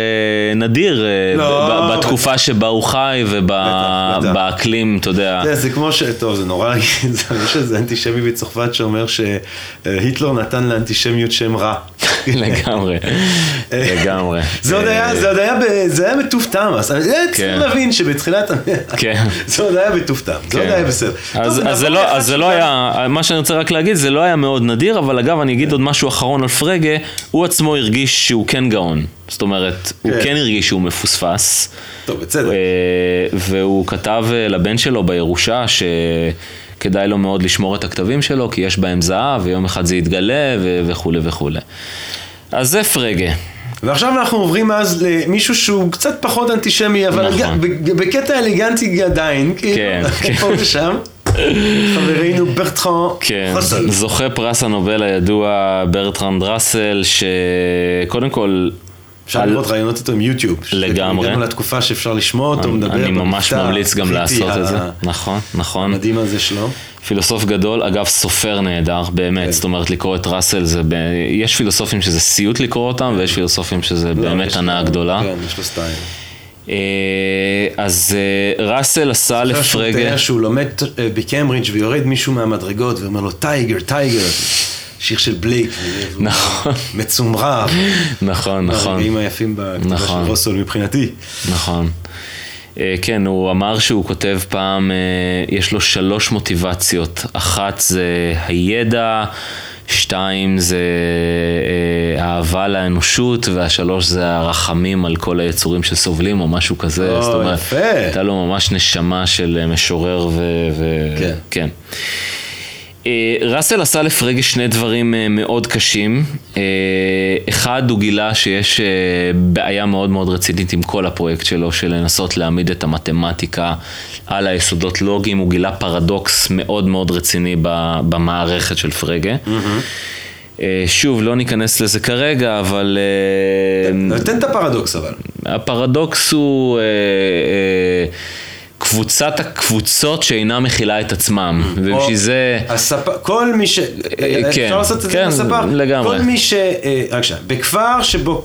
נדיר אה, לא, ב- ב- בתקופה שבה הוא חי. ובאקלים, אתה יודע. יודע, זה כמו ש... טוב, זה נורא להגיד, זה- יש איזה אנטישמי בצרפת שאומר שהיטלר נתן לאנטישמיות שם רע. לגמרי, לגמרי. זה עוד אה, היה, זה עוד היה, זה היה בטוב טעם, אז צריך כן. להבין שבתחילת המאה, כן. זה עוד היה בטוב טעם, זה עוד כן. היה בסדר. אז, זה לא, אז זה לא היה, מה שאני רוצה רק להגיד, זה לא היה מאוד נדיר, אבל אגב, אני אגיד עוד משהו אחרון על פרגה, הוא עצמו הרגיש שהוא כן גאון. זאת אומרת, הוא כן. כן הרגיש שהוא מפוספס. טוב, בצדק. אה, והוא כתב אה, לבן שלו בירושה שכדאי לו מאוד לשמור את הכתבים שלו, כי יש בהם זהב, ויום אחד זה יתגלה, ו- וכולי וכולי. אז זה פרגה. ועכשיו אנחנו עוברים אז למישהו שהוא קצת פחות אנטישמי, אבל נכון. ב- בקטע אלגנטי עדיין, כאילו, כן, כן. פה ושם. חברנו ברטרן כן, ראסל. זוכה פרס הנובל הידוע ברטרנד ראסל, שקודם כל... אפשר על- לראות רעיונות איתו עם יוטיוב. לגמרי. הגענו לתקופה שאפשר לשמוע אותו מדבר אני ממש ממליץ גם לעשות את זה. נכון, נכון. המדהים הזה שלו. פילוסוף גדול, אגב סופר נהדר, באמת, כן. זאת אומרת לקרוא את ראסל זה, ב... יש פילוסופים שזה סיוט לקרוא אותם, ויש פילוסופים שזה לא, באמת הנאה גדולה. כן, יש לו סטייל. אה, אז אה, ראסל עשה שהוא לפרגה, תיאר שהוא לומד אה, בקיימברידג' ויורד מישהו מהמדרגות ואומר לו Tyger, Tyger. שיר של בלייק. נכון. מצומרר. נכון, נכון, הרגעים היפים בכתיבה של נכון. רוסול מבחינתי. נכון. כן, הוא אמר שהוא כותב פעם, יש לו שלוש מוטיבציות. אחת זה הידע, שתיים זה אה, אהבה לאנושות, והשלוש זה הרחמים על כל היצורים שסובלים או משהו כזה. או, זאת אומרת, יפה. הייתה לו ממש נשמה של אה, משורר ו... ו... כן. כן. אה, ראסל עשה לפרגה שני דברים אה, מאוד קשים. אה, אחד, הוא גילה שיש בעיה מאוד מאוד רצינית עם כל הפרויקט שלו, של לנסות להעמיד את המתמטיקה על היסודות לוגיים. הוא גילה פרדוקס מאוד מאוד רציני במערכת של פרגה. אה, שוב, לא ניכנס לזה כרגע, אבל... אה, תן את הפרדוקס אבל. הפרדוקס הוא קבוצת הקבוצות שאינה מכילה את עצמם, ובשביל או זה... הספר, כל מי ש... כן, אפשר לעשות את זה כן, בספר? לגמרי. כל מי ש... אה, רק שנייה. בכפר שבו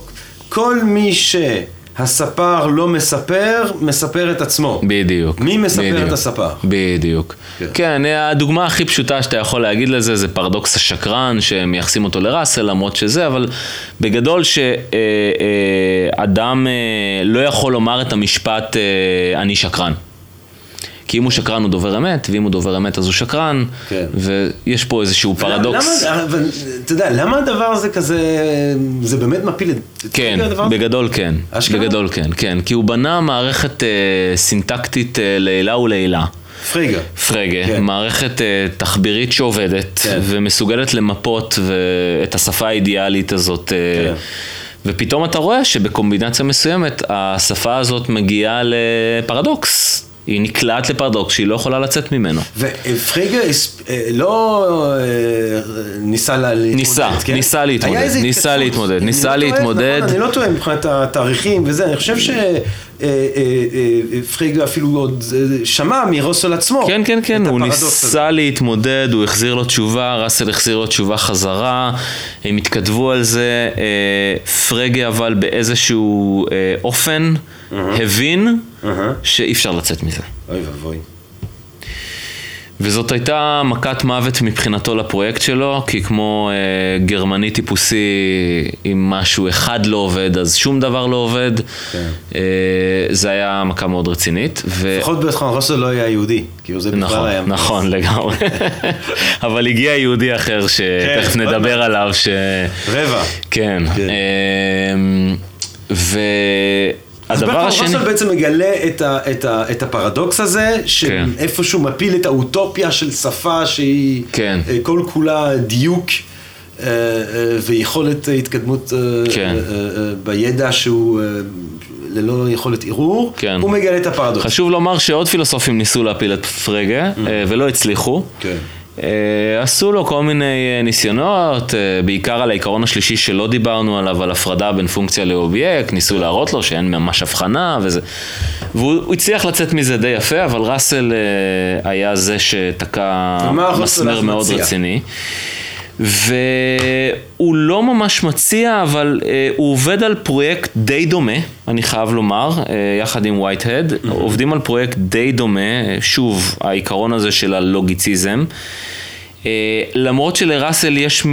כל מי שהספר לא מספר, מספר את עצמו. בדיוק. מי מספר בדיוק, את הספר? בדיוק. כן. כן, הדוגמה הכי פשוטה שאתה יכול להגיד לזה זה פרדוקס השקרן, שמייחסים אותו לראסל למרות שזה, אבל בגדול שאדם לא יכול לומר את המשפט אה, אני שקרן. כי אם הוא שקרן הוא דובר אמת, ואם הוא דובר אמת אז הוא שקרן, כן. ויש פה איזשהו פרדוקס. למה, אבל, אתה יודע, למה הדבר הזה כזה, זה באמת מפיל את... כן? בגדול כן. אשכרה? בגדול כן, כן. כי הוא בנה מערכת אה, סינטקטית אה, לעילה ולעילה. פריגה. פרגה, כן. מערכת אה, תחבירית שעובדת כן. ומסוגלת למפות ו- את השפה האידיאלית הזאת. אה, כן. ופתאום אתה רואה שבקומבינציה מסוימת השפה הזאת מגיעה לפרדוקס. היא נקלעת לפרדוקס שהיא לא יכולה לצאת ממנו. ופריגה אה, לא אה, ניסה לה- להתמודד, ניסה, כן? ניסה להתמודד, ניסה. להתמודד, ניסה לא להתמודד. נכון, אני לא טועה מבחינת התאריכים וזה, אני חושב שפריגה אפילו עוד אה, שמע מרוסל עצמו. כן, כן, כן, הוא הפרדוקס הזה. ניסה להתמודד, הוא החזיר לו תשובה, ראסל החזיר לו תשובה חזרה, הם התכתבו על זה, אה, פרגה אבל באיזשהו אה, אופן הבין שאי אפשר לצאת מזה. אוי ואבוי. וזאת הייתה מכת מוות מבחינתו לפרויקט שלו, כי כמו אה, גרמני טיפוסי, אם משהו אחד לא עובד, אז שום דבר לא עובד. כן. אה, זה היה מכה מאוד רצינית. ו... לפחות בזמן רוסל לא היה יהודי, כאילו זה בכלל נכון, היה... נכון, לגמרי. אבל הגיע יהודי אחר שתכף כן, נדבר עליו, ש... רבע. כן. כן. אמ, אז והדבר ברטון השני... רוסל בעצם מגלה את, ה, את, ה, את הפרדוקס הזה, כן. שאיפשהו מפיל את האוטופיה של שפה שהיא כן. אה, כל כולה דיוק אה, אה, ויכולת התקדמות כן. בידע שהוא ללא יכולת ערעור, כן. הוא מגלה את הפרדוקס. חשוב לומר שעוד פילוסופים ניסו להפיל את פרגה, אה, ולא הצליחו. כן. אה, עשו לו כל מיני אה, ניסיונות, אה, בעיקר על העיקרון השלישי שלא דיברנו עליו, על הפרדה בין פונקציה לאובייקט, ניסו להראות לו שאין ממש הבחנה וזה. והוא הוא הצליח לצאת מזה די יפה, אבל ראסל היה זה שתקע מסמר מאוד מציע? רציני. והוא לא ממש מציע, אבל אה, הוא עובד על פרויקט די דומה, אני חייב לומר, אה, יחד עם וייטהד, Mm-hmm. עובדים על פרויקט די דומה, אה, שוב, העיקרון הזה של הלוגיציזם. אה, למרות שלראסל יש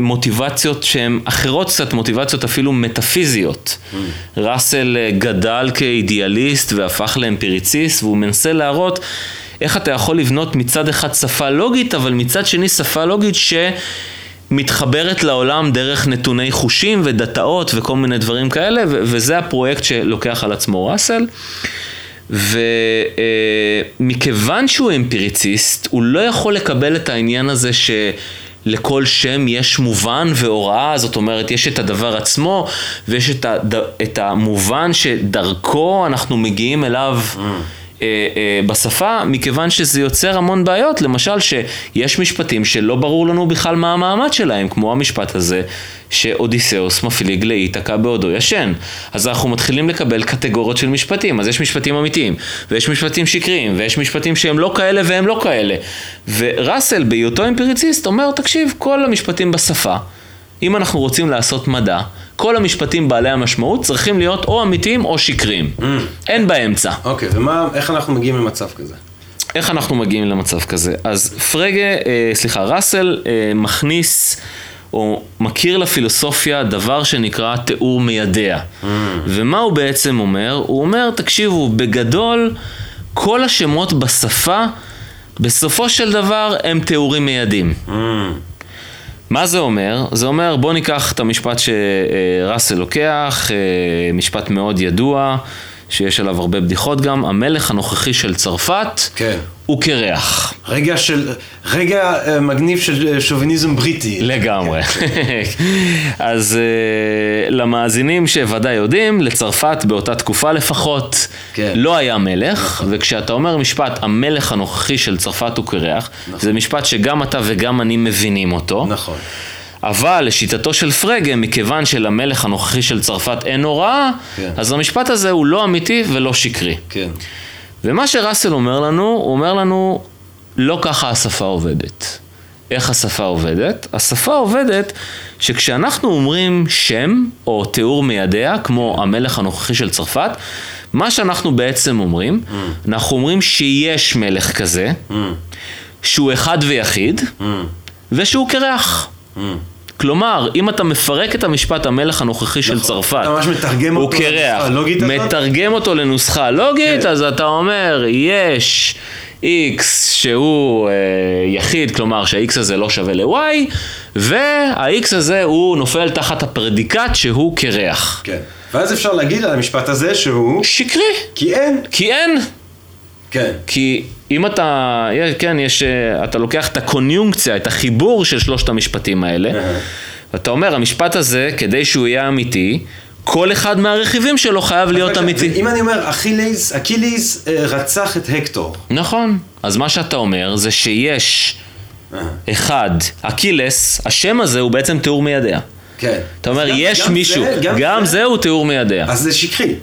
מוטיבציות שהן אחרות קצת, מוטיבציות אפילו מטאפיזיות. ראסל אה, גדל כאידיאליסט והפך לאמפיריציסט, והוא מנסה להראות איך אתה יכול לבנות מצד אחד שפה לוגית, אבל מצד שני שפה לוגית שמתחברת לעולם דרך נתוני חושים ודאטאות וכל מיני דברים כאלה, וזה הפרויקט שלוקח על עצמו ראסל. ומכיוון שהוא אמפיריציסט, הוא לא יכול לקבל את העניין הזה שלכל שם יש מובן והוראה, זאת אומרת, יש את הדבר עצמו, ויש את, הד... את המובן שדרכו אנחנו מגיעים אליו. אה, אה, בשפה, מכיוון שזה יוצר המון בעיות, למשל שיש משפטים שלא ברור לנו בכלל מה המעמד שלהם, כמו המשפט הזה שאודיסאוס מפליג לאיתקה בעודו ישן. אז אנחנו מתחילים לקבל קטגוריות של משפטים, אז יש משפטים אמיתיים, ויש משפטים שקריים, ויש משפטים שהם לא כאלה והם לא כאלה. וראסל, בהיותו אמפיריציסט, אומר, תקשיב, כל המשפטים בשפה, אם אנחנו רוצים לעשות מדע, כל המשפטים בעלי המשמעות צריכים להיות או אמיתיים או שקריים. אין באמצע. אוקיי, ומה, איך אנחנו מגיעים למצב כזה? איך אנחנו מגיעים למצב כזה? אז פרגה, אה, סליחה, ראסל אה, מכניס או מכיר לפילוסופיה דבר שנקרא תיאור מיידע. ומה הוא בעצם אומר? הוא אומר, תקשיבו, בגדול, כל השמות בשפה, בסופו של דבר הם תיאורים מיידים. מה זה אומר? זה אומר, בוא ניקח את המשפט שראסל לוקח, אה, משפט מאוד ידוע, שיש עליו הרבה בדיחות גם, המלך הנוכחי של צרפת כן. הוא קרח. רגע של, רגע אה, מגניב של אה, שוביניזם בריטי. לגמרי. אז uh, למאזינים שוודאי יודעים, לצרפת באותה תקופה לפחות, כן. לא היה מלך, וכשאתה אומר משפט, המלך הנוכחי של צרפת הוא קרח, זה משפט שגם אתה וגם אני מבינים אותו. נכון. אבל לשיטתו של פרגה, מכיוון שלמלך הנוכחי של צרפת אין הוראה, כן. אז המשפט הזה הוא לא אמיתי ולא שקרי. כן. ומה שראסל אומר לנו, הוא אומר לנו, לא ככה השפה עובדת. איך השפה עובדת? השפה עובדת שכשאנחנו אומרים שם או תיאור מיידע, כמו המלך הנוכחי של צרפת, מה שאנחנו בעצם אומרים, אנחנו אומרים שיש מלך כזה, שהוא אחד ויחיד, ושהוא קרח. כלומר, אם אתה מפרק את המשפט המלך הנוכחי של צרפת, אתה ממש מתרגם הוא קרח, לנוסחה? מתרגם אותו לנוסחה לוגית, כן. אז אתה אומר, יש x שהוא אה, יחיד, כלומר שה-x הזה לא שווה ל-y, וה-x הזה הוא נופל תחת הפרדיקט שהוא קרח. כן. ואז אפשר להגיד על המשפט הזה שהוא... שקרי, כי אין. כי אין. כן. כי אם אתה, כן, יש, אה, אתה לוקח את הקוניונקציה, את החיבור של שלושת המשפטים האלה, ואתה אומר, המשפט הזה, כדי שהוא יהיה אמיתי, כל אחד מהרכיבים שלו חייב להיות אמיתי. אם אני אומר, אכיליס, אכיליס אה, רצח את הקטור. נכון. אז מה שאתה אומר זה שיש. אחד, אקילס, השם הזה הוא בעצם תיאור מיידע. כן. אתה אומר, גם- יש גם מישהו, זה- גם זה הוא תיאור מיידע. אז זה שקרי.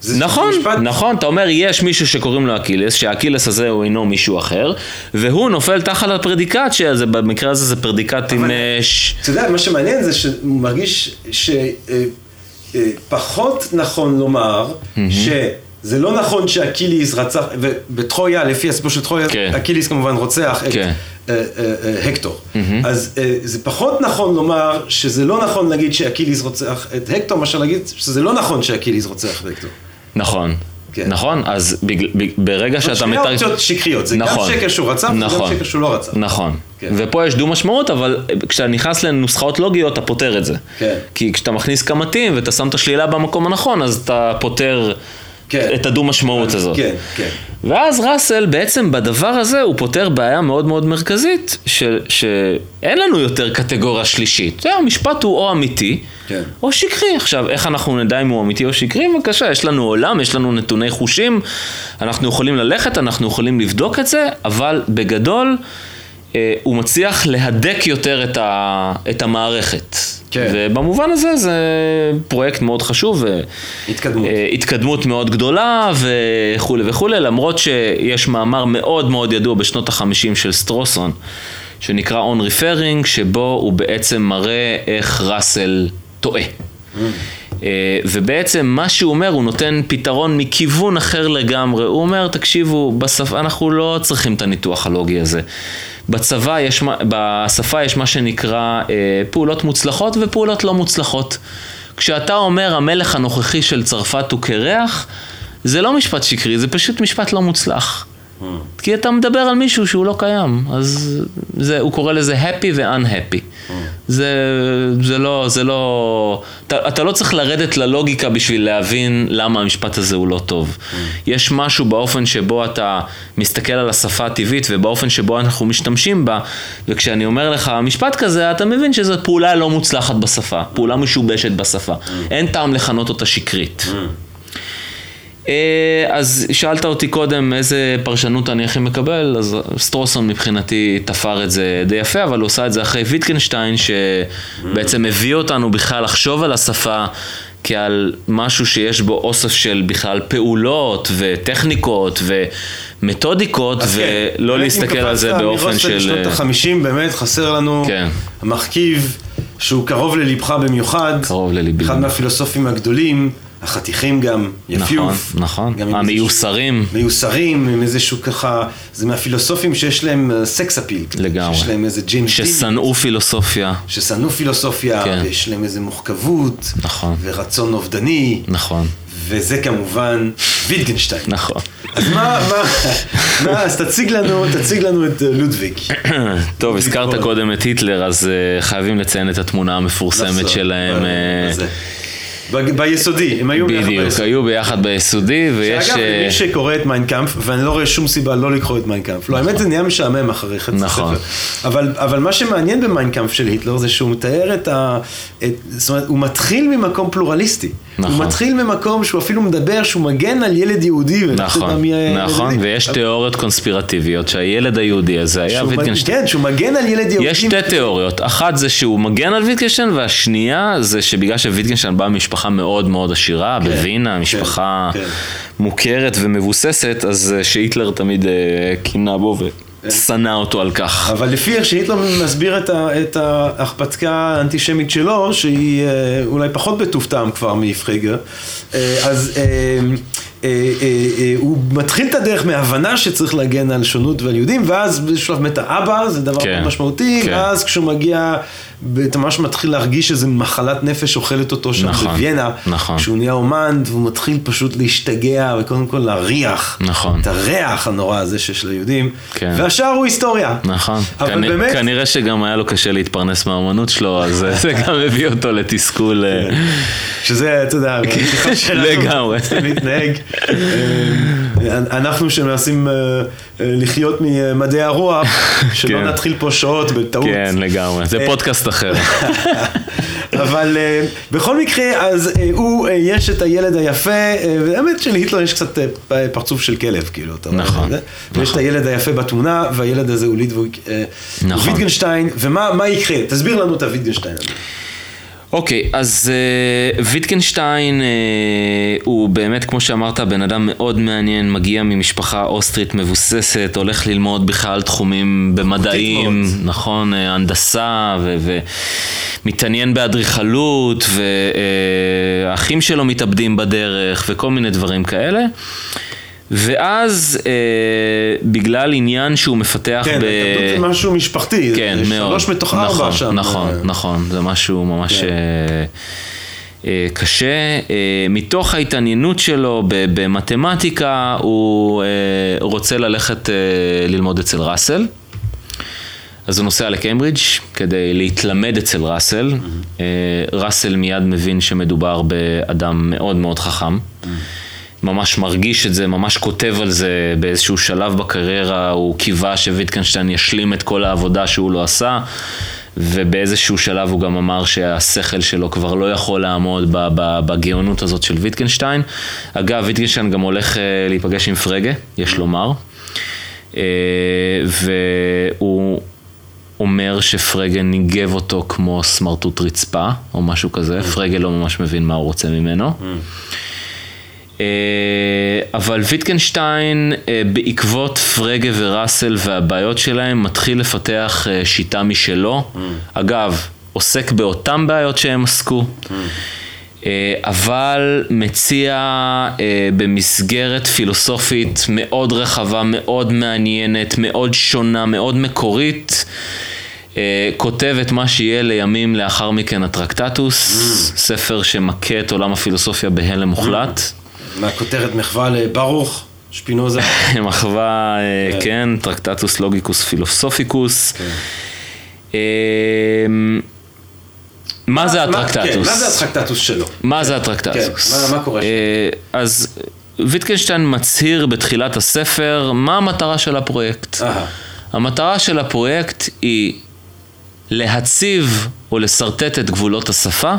זה נכון, משפט- נכון, אתה אומר יש מישהו שקוראים לו אקילס, שהאקילס הזה הוא אינו מישהו אחר, והוא נופל תחת הפרדיקט, שזה במקרה הזה זה פרדיקט עם... אה, ש- אתה יודע, מה שמעניין זה שהוא מרגיש שפחות נכון לומר שזה לא נכון שאקיליס רצח, ובטרויה, לפי הסיפור של טרויה, כן. אקיליס כמובן רוצח את כן. אה, אה, אה, הקטור. אז אה, זה פחות נכון לומר שזה לא נכון להגיד שאקיליס רוצח את הקטור, מאשר להגיד שזה לא נכון שאקיליס רוצח את הקטור. נכון. כן. נכון, אז בגל- ב- ברגע שאתה שני אופציות שקריות, זה גם נכון. שקר שהוא גם נכון. שקר שהוא לא רצח. נכון. כן. ופה יש דו משמעות, אבל כשאתה נכנס לנוסחאות לוגיות, אתה פותר את זה. כן. כי כשאתה מכניס כמתים ואתה שם את השלילה במקום הנכון, אז אתה פותר כן. את הדו משמעות הזאת. כן, כן. ואז ראסל בעצם בדבר הזה הוא פותר בעיה מאוד מאוד מרכזית, ש, שאין לנו יותר קטגוריה שלישית. זה המשפט הוא או אמיתי, כן. או שקרי. עכשיו, איך אנחנו נדע אם הוא אמיתי או שקרי? בבקשה, יש לנו עולם, יש לנו נתוני חושים, אנחנו יכולים ללכת, אנחנו יכולים לבדוק את זה, אבל בגדול... אה, הוא מצליח להדק יותר את, ה, את המערכת. כן. ובמובן הזה זה פרויקט מאוד חשוב. התקדמות. אה, התקדמות מאוד גדולה וכולי וכולי, למרות שיש מאמר מאוד מאוד ידוע בשנות החמישים של סטרוסון, שנקרא On Referring, שבו הוא בעצם מראה איך ראסל טועה. אה, ובעצם מה שהוא אומר, הוא נותן פתרון מכיוון אחר לגמרי. הוא אומר, תקשיבו, בשפה, אנחנו לא צריכים את הניתוח הלוגי הזה. בצבא יש, בשפה יש מה שנקרא אה, פעולות מוצלחות ופעולות לא מוצלחות. כשאתה אומר המלך הנוכחי של צרפת הוא קרח, זה לא משפט שקרי, זה פשוט משפט לא מוצלח. כי אתה מדבר על מישהו שהוא לא קיים, אז זה, הוא קורא לזה happy ו-unhappy. זה, זה לא, זה לא, אתה, אתה לא צריך לרדת ללוגיקה בשביל להבין למה המשפט הזה הוא לא טוב. יש משהו באופן שבו אתה מסתכל על השפה הטבעית ובאופן שבו אנחנו משתמשים בה, וכשאני אומר לך משפט כזה, אתה מבין שזו פעולה לא מוצלחת בשפה, פעולה משובשת בשפה. אין טעם לכנות אותה שקרית. אה, אז שאלת אותי קודם איזה פרשנות אני הכי מקבל, אז סטרוסון מבחינתי תפר את זה די יפה, אבל הוא עושה את זה אחרי ויטקנשטיין, שבעצם הביא אותנו בכלל לחשוב על השפה כעל משהו שיש בו אוסף של בכלל פעולות וטכניקות ומתודיקות, כן, ולא באמת, להסתכל על זה באופן של... לשנות החמישים, באמת חסר לנו כן. המרכיב שהוא קרוב ללבך במיוחד. קרוב לליבי. אחד מהפילוסופים הגדולים, החתיכים גם, יפיוף. נכון, נכון. המיוסרים. מיוסרים, עם איזשהו ככה, זה מהפילוסופים שיש להם סקס אפיל. לגמרי. שיש להם איזה דין. ששנאו פילוסופיה. ששנאו פילוסופיה, כן. ויש להם איזה מוחכבות, נכון. ורצון אובדני, נכון, וזה כמובן ויטגנשטיין. נכון. אז מה, מה, מה, אז תציג לנו, תציג לנו את אה, לודוויג. טוב, הזכרת. קודם את היטלר, אז אה, חייבים לציין את התמונה המפורסמת. שלהם. ביסודי, הם היו ביחד בדיוק, ביסודי. היו ביחד ביסודי, ויש... שאגב, אה, למי שקורא את מיינקאמפ, ואני לא רואה שום סיבה לא לקרוא את מיינקאמפ. לא, האמת זה נהיה משעמם אחרי חצי נכון. ספר. אבל, מה שמעניין במיינקאמפ של היטלר זה שהוא מתאר את ה... את, זאת אומרת, הוא מתחיל ממקום פלורליסטי. נכון. הוא מתחיל ממקום שהוא אפילו מדבר שהוא מגן על ילד יהודי. נכון, נכון, היהודי. ויש תיאוריות קונספירטיביות שהילד היהודי הזה היה ויטגנשטיין. כן, שהוא מגן על ילד יהודי. יש שתי תיאוריות, אחת זה שהוא מגן על ויטגנשטיין, והשנייה זה שבגלל שוויטגנשטיין בא ממשפחה מאוד מאוד עשירה, בווינה, משפחה כן. מוכרת ומבוססת, אז אה, שהיטלר תמיד אה, קינה בו ושנא אותו על כך. אבל לפי איך שהיטלר מסביר את, ה, את ההרפתקה האנטישמית שלו, שהיא אה, אולי פחות בטוב טעם כבר מאיפרגר, אה, אז אה, הוא מתחיל את הדרך מהבנה שצריך להגן על שונות ועל יהודים, ואז בשלב מת האבא, זה דבר כן, משמעותי, כן. ואז כשהוא מגיע, אתה ממש מתחיל להרגיש איזה מחלת נפש אוכלת אותו שם נכון, בוויינה, נכון. כשהוא נהיה אומן, והוא מתחיל פשוט להשתגע, וקודם כל להריח, נכון. את הריח הנורא הזה שיש ליהודים, כן. והשאר הוא היסטוריה. נכון, אבל כנ- באמת- כנראה שגם היה לו קשה להתפרנס מהאומנות שלו, אז זה גם הביא אותו לתסכול. אה, שזה, אתה יודע, שלנו, לגמרי. צריכים להתנהג. אה, אנחנו שמנסים אה, לחיות ממדעי הרוח, שלא כן. נתחיל פה שעות בטעות. כן, לגמרי, זה אה, פודקאסט אחר. אבל אה, בכל מקרה, אז אה, הוא, אה, יש את הילד היפה, והאמת שלהיטלר יש קצת פרצוף של כלב, כאילו, אתה רואה נכון, את זה? ויש את נכון. הילד היפה בתמונה, והילד הזה הוא הוא נכון. ויטגנשטיין, ומה מה יקרה? תסביר לנו את הוויטגנשטיין הזה. אוקיי, אז uh, ויטקנשטיין uh, הוא באמת, כמו שאמרת, בן אדם מאוד מעניין, מגיע ממשפחה אוסטרית מבוססת, הולך ללמוד בכלל תחומים במדעים. נכון, אה, הנדסה, ומתעניין באדריכלות, והאחים שלו מתאבדים בדרך, וכל מיני דברים כאלה. ואז אה, בגלל עניין שהוא מפתח כן, ב... ההתאבדות זה משהו משפחתי, כן, זה מאוד. שלוש מתוך ארבע נכון, שם. נכון, אה, נכון, זה משהו ממש כן. אה, אה, קשה. אה, מתוך ההתעניינות שלו במתמטיקה, הוא אה, רוצה ללכת אה, ללמוד אצל ראסל. אז הוא נוסע לקיימברידג' כדי להתלמד אצל ראסל. אה, ראסל מיד מבין שמדובר באדם מאוד מאוד חכם. ממש מרגיש את זה, ממש כותב על זה באיזשהו שלב בקריירה, הוא קיווה שוויטקנשטיין ישלים את כל העבודה שהוא לא עשה, ובאיזשהו שלב הוא גם אמר שהשכל שלו כבר לא יכול לעמוד בגאונות הזאת של ויטקנשטיין. אגב, ויטקנשטיין גם הולך אה, להיפגש עם פרגה, יש לומר, אה, והוא... אומר שפרגה ניגב אותו כמו סמרטוט רצפה, או משהו כזה, פרגה לא ממש מבין מה הוא רוצה ממנו. אה, אבל ויטקנשטיין, אה, בעקבות פרגה וראסל והבעיות שלהם, מתחיל לפתח אה, שיטה משלו. אגב, עוסק באותן בעיות שהם עסקו. אה, אבל מציע אה, במסגרת פילוסופית מאוד רחבה, מאוד מעניינת, מאוד שונה, מאוד מקורית. אה, כותב את מה שיהיה לימים לאחר מכן הטרקטטוס, ספר שמכה את עולם הפילוסופיה בהלם מוחלט. מהכותרת מחווה לברוך, שפינוזה. מחווה, אה, כן, טרקטטוס לוגיקוס פילוסופיקוס. מה זה הטרקטטוס? כן, מה זה הטרקטטוס שלו? מה זה הטרקטטוס? כן, מה- קורה שם? אה, אז ויטקנשטיין מצהיר בתחילת הספר מה המטרה של הפרויקט. המטרה של הפרויקט היא להציב או לשרטט את גבולות השפה,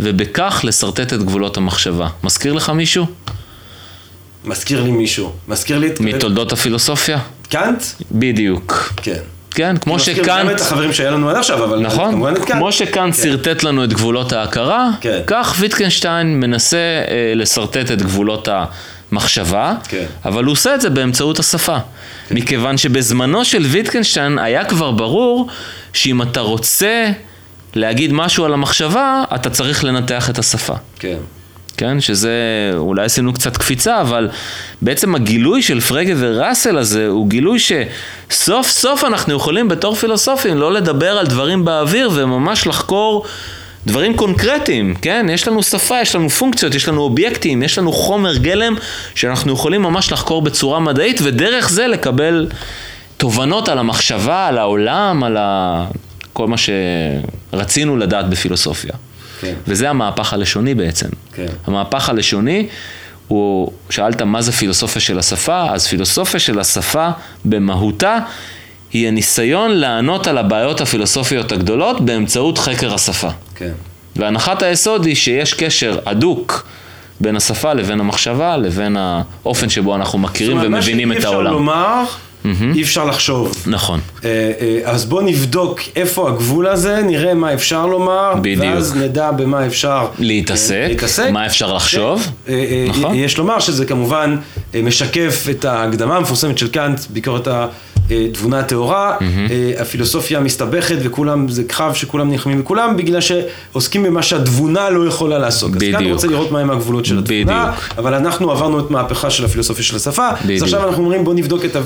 ובכך לשרטט את גבולות המחשבה. מזכיר לך מישהו? מזכיר לי מישהו. מזכיר לי את... מתולדות הפילוסופיה? קאנט? בדיוק. כן. כן, כמו מזכיר גם שקאנט... את החברים שהיה לנו עד עכשיו, אבל... נכון, כמובן את קאנט. כמו שקאנט כן. שרטט לנו את גבולות ההכרה, כן. כך ויטקנשטיין מנסה אה, לשרטט את גבולות המחשבה, כן. אבל הוא עושה את זה באמצעות השפה. מכיוון שבזמנו של ויטקנשטיין היה כבר ברור שאם אתה רוצה להגיד משהו על המחשבה, אתה צריך לנתח את השפה. כן. כן? שזה, אולי עשינו קצת קפיצה, אבל בעצם הגילוי של פרגה וראסל הזה הוא גילוי שסוף סוף אנחנו יכולים בתור פילוסופים לא לדבר על דברים באוויר וממש לחקור דברים קונקרטיים, כן? יש לנו שפה, יש לנו פונקציות, יש לנו אובייקטים, יש לנו חומר גלם שאנחנו יכולים ממש לחקור בצורה מדעית ודרך זה לקבל תובנות על המחשבה, על העולם, על ה... כל מה שרצינו לדעת בפילוסופיה. כן. וזה המהפך הלשוני בעצם. כן. המהפך הלשוני הוא, שאלת מה זה פילוסופיה של השפה, אז פילוסופיה של השפה במהותה היא הניסיון לענות על הבעיות הפילוסופיות הגדולות באמצעות חקר השפה. כן. והנחת היסוד היא שיש קשר הדוק בין השפה לבין המחשבה, לבין האופן שבו אנחנו מכירים זאת אומרת, ומבינים מה את שאי אפשר העולם. לומר, אי אפשר לחשוב. נכון. אה, אה, אז בוא נבדוק איפה הגבול הזה, נראה מה אפשר לומר, בדיוק. ואז נדע במה אפשר להתעסק, אה, להתעסק. מה אפשר לחשוב, נכון. יש לומר שזה כמובן משקף את ההקדמה המפורסמת של קאנט, ביקורת התבונה הטהורה, אה, הפילוסופיה מסתבכת וכולם, זה קרב שכולם נלחמים בכולם, בגלל שעוסקים במה שהתבונה לא יכולה לעסוק. אז קאנט בדיוק. רוצה לראות מהם הגבולות של התבונה, בדיוק. אבל אנחנו עברנו את מהפכה של הפילוסופיה של השפה, אז בדיוק. עכשיו אנחנו אומרים בוא נבדוק את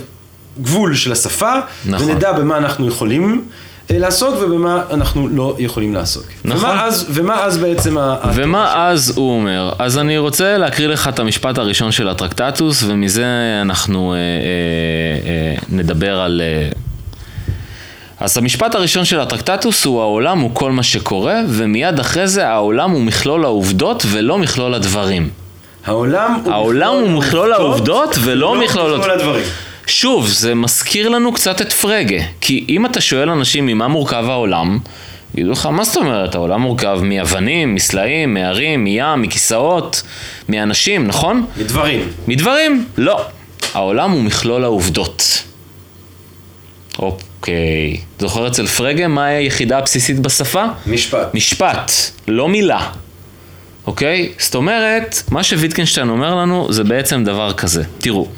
הגבול של השפה, נכון. ונדע במה אנחנו יכולים אה, לעסוק ובמה אנחנו לא יכולים לעסוק. נכון. ומה אז, ומה אז בעצם ה... ומה אז הוא אומר? אז אני רוצה להקריא לך את המשפט הראשון של הטרקטטוס, ומזה אנחנו אה, אה, אה, נדבר על... אה... אז המשפט הראשון של הטרקטטוס הוא העולם הוא כל מה שקורה, ומיד אחרי זה העולם הוא מכלול העובדות ולא מכלול הדברים. העולם הוא העולם הוא מכלול העובדות ולא מכלול מכלול הדברים. שוב, זה מזכיר לנו קצת את פרגה, כי אם אתה שואל אנשים ממה מורכב העולם, יגידו לך, מה זאת אומרת? העולם מורכב מאבנים, מסלעים, מהרים, מים, מכיסאות, מאנשים, נכון? מדברים. מדברים? לא. העולם הוא מכלול העובדות. אוקיי. זוכר אצל פרגה מה היחידה הבסיסית בשפה? משפט. משפט, לא מילה. אוקיי? זאת אומרת, מה שוויטקנשטיין אומר לנו זה בעצם דבר כזה. תראו,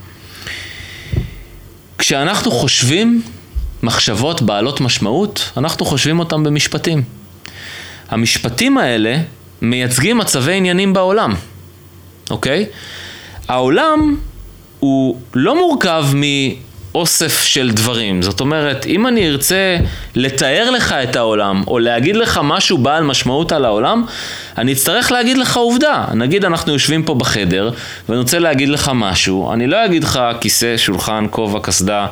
כשאנחנו חושבים מחשבות בעלות משמעות, אנחנו חושבים אותם במשפטים. המשפטים האלה מייצגים מצבי עניינים בעולם, אוקיי? העולם הוא לא מורכב מאוסף של דברים. זאת אומרת, אם אני ארצה לתאר לך את העולם, או להגיד לך משהו בעל משמעות על העולם, אני אצטרך להגיד לך עובדה. נגיד אנחנו יושבים פה בחדר, ואני רוצה להגיד לך משהו, אני לא אגיד לך כיסא, שולחן, כובע, קסדה.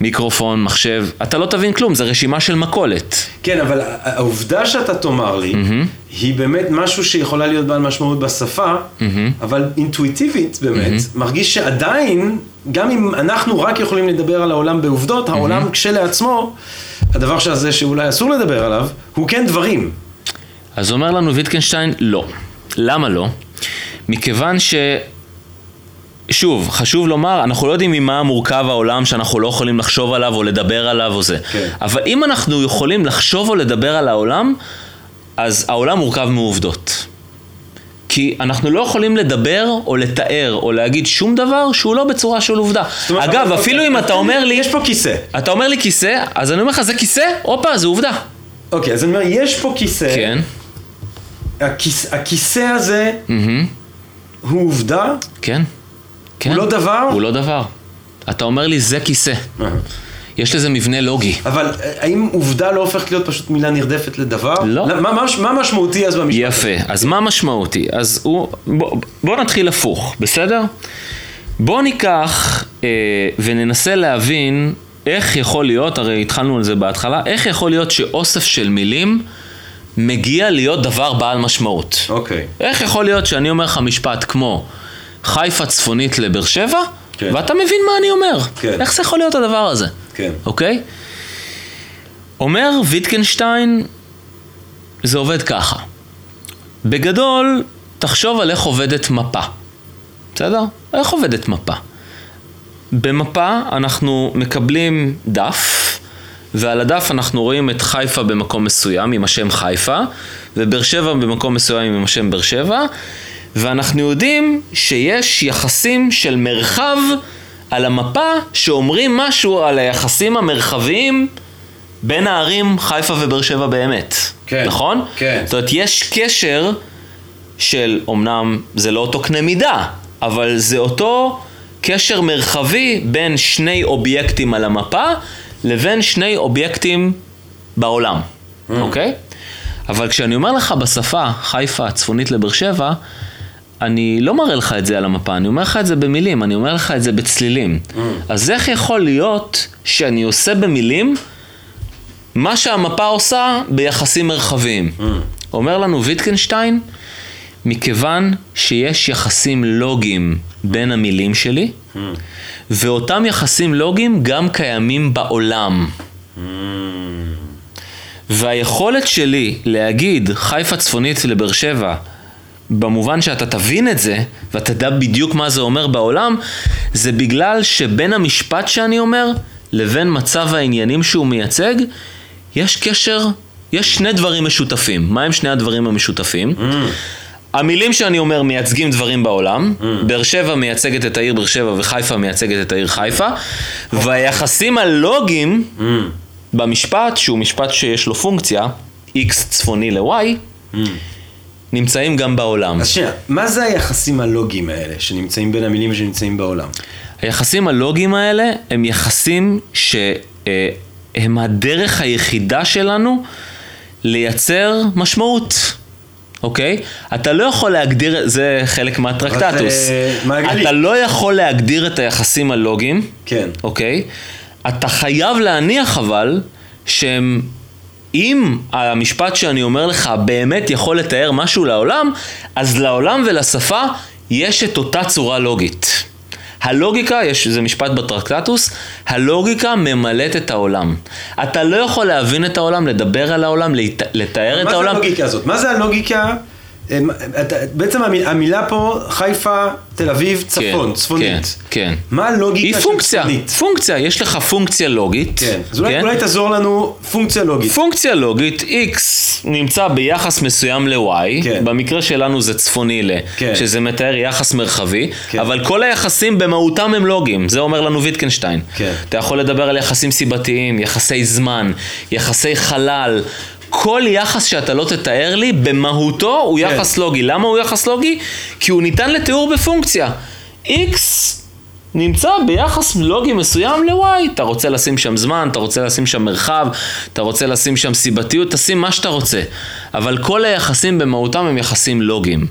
מיקרופון, מחשב, אתה לא תבין כלום, זה רשימה של מכולת. כן, אבל העובדה שאתה תאמר לי, mm-hmm. היא באמת משהו שיכולה להיות בעל משמעות בשפה, mm-hmm. אבל אינטואיטיבית באמת, mm-hmm. מרגיש שעדיין, גם אם אנחנו רק יכולים לדבר על העולם בעובדות, mm-hmm. העולם כשלעצמו, הדבר הזה שאולי אסור לדבר עליו, הוא כן דברים. אז אומר לנו ויטקנשטיין, לא. למה לא? מכיוון ש... שוב, חשוב לומר, אנחנו לא יודעים ממה מורכב העולם שאנחנו לא יכולים לחשוב עליו או לדבר עליו או זה. כן. אבל אם אנחנו יכולים לחשוב או לדבר על העולם, אז העולם מורכב מעובדות. כי אנחנו לא יכולים לדבר או לתאר או להגיד שום דבר שהוא לא בצורה של עובדה. אומרת, אגב, אפילו אם אתה אומר לי... יש פה כיסא. אתה אומר לי כיסא, אז אני אומר לך, זה כיסא? הופה, זה עובדה. אוקיי, אז אני אומר, יש פה כיסא. כן. הכיס, הכיסא הזה הוא עובדה? כן. כן. הוא לא דבר? הוא לא דבר. אתה אומר לי, זה כיסא. יש לזה מבנה לוגי. אבל אה, האם עובדה לא הופכת להיות פשוט מילה נרדפת לדבר? לא. מה, מה, מה משמעותי אז במשפט? יפה. אז מה משמעותי? אז הוא... בוא, בוא נתחיל הפוך, בסדר? בוא ניקח אה, וננסה להבין איך יכול להיות, הרי התחלנו על זה בהתחלה, איך יכול להיות שאוסף של מילים מגיע להיות דבר בעל משמעות. אוקיי. איך יכול להיות שאני אומר לך משפט כמו חיפה צפונית לבאר שבע, כן. ואתה מבין מה אני אומר. כן. איך זה יכול להיות הדבר הזה? כן. אוקיי? אומר ויטקנשטיין, זה עובד ככה. בגדול, תחשוב על איך עובדת מפה. בסדר? איך עובדת מפה? במפה אנחנו מקבלים דף, ועל הדף אנחנו רואים את חיפה במקום מסוים עם השם חיפה, ובאר שבע במקום מסוים עם השם באר שבע, ואנחנו יודעים שיש יחסים של מרחב על המפה שאומרים משהו על היחסים המרחביים בין הערים חיפה ובאר שבע באמת. כן, נכון? כן. זאת אומרת, יש קשר של, אמנם זה לא אותו קנה מידה, אבל זה אותו קשר מרחבי בין שני אובייקטים על המפה לבין שני אובייקטים בעולם, אוקיי? אבל כשאני אומר לך בשפה חיפה צפונית לבאר שבע, אני לא מראה לך את זה על המפה, אני אומר לך את זה במילים, אני אומר לך את זה בצלילים. אז איך יכול להיות שאני עושה במילים מה שהמפה עושה ביחסים מרחביים? אומר לנו ויטקנשטיין, מכיוון שיש יחסים לוגיים בין המילים שלי, ואותם יחסים לוגיים גם קיימים בעולם. והיכולת שלי להגיד חיפה צפונית לבאר שבע במובן שאתה תבין את זה, ואתה תדע בדיוק מה זה אומר בעולם, זה בגלל שבין המשפט שאני אומר, לבין מצב העניינים שהוא מייצג, יש קשר, יש שני דברים משותפים. מה הם שני הדברים המשותפים? Mm. המילים שאני אומר מייצגים דברים בעולם, mm. באר שבע מייצגת את העיר באר שבע וחיפה מייצגת את העיר חיפה. והיחסים הלוגיים mm. במשפט, שהוא משפט שיש לו פונקציה, x צפוני ל-y, mm. נמצאים גם בעולם. אז שנייה, מה זה היחסים הלוגיים האלה שנמצאים בין המילים שנמצאים בעולם? היחסים הלוגיים האלה הם יחסים שהם הדרך היחידה שלנו לייצר משמעות. אוקיי? אתה לא יכול להגדיר, זה חלק מהטרקטטוס. מעגלי. אתה לא יכול להגדיר את היחסים הלוגיים, כן. אוקיי? אתה חייב להניח אבל שהם אם המשפט שאני אומר לך באמת יכול לתאר משהו לעולם, אז לעולם ולשפה יש את אותה צורה לוגית. הלוגיקה, יש, זה משפט בטרקטטוס, הלוגיקה ממלאת את העולם. אתה לא יכול להבין את העולם, לדבר על העולם, לת- לתאר את מה זה העולם. הלוגיקה הזאת? מה זה הלוגיקה? בעצם המילה, פה, חיפה, תל אביב, צפון, כן, צפונית. כן, כן. מה הלוגיקה היא של פונקציה, צפונית? פונקציה, יש לך פונקציה לוגית. כן, אז אולי, אולי תעזור לנו פונקציה לוגית. פונקציה לוגית, x נמצא ביחס מסוים ל-y, כן. במקרה שלנו זה צפוני ל, כן. שזה מתאר יחס מרחבי, כן. אבל כל היחסים במהותם הם לוגיים, זה אומר לנו ויטקנשטיין. כן. אתה יכול לדבר על יחסים סיבתיים, יחסי זמן, יחסי חלל. כל יחס שאתה לא תתאר לי, במהותו הוא כן. יחס לוגי. למה הוא יחס לוגי? כי הוא ניתן לתיאור בפונקציה. x נמצא ביחס לוגי מסוים ל-y. אתה רוצה לשים שם זמן, אתה רוצה לשים שם מרחב, אתה רוצה לשים שם סיבתיות, תשים מה שאתה רוצה. אבל כל היחסים במהותם הם יחסים לוגיים.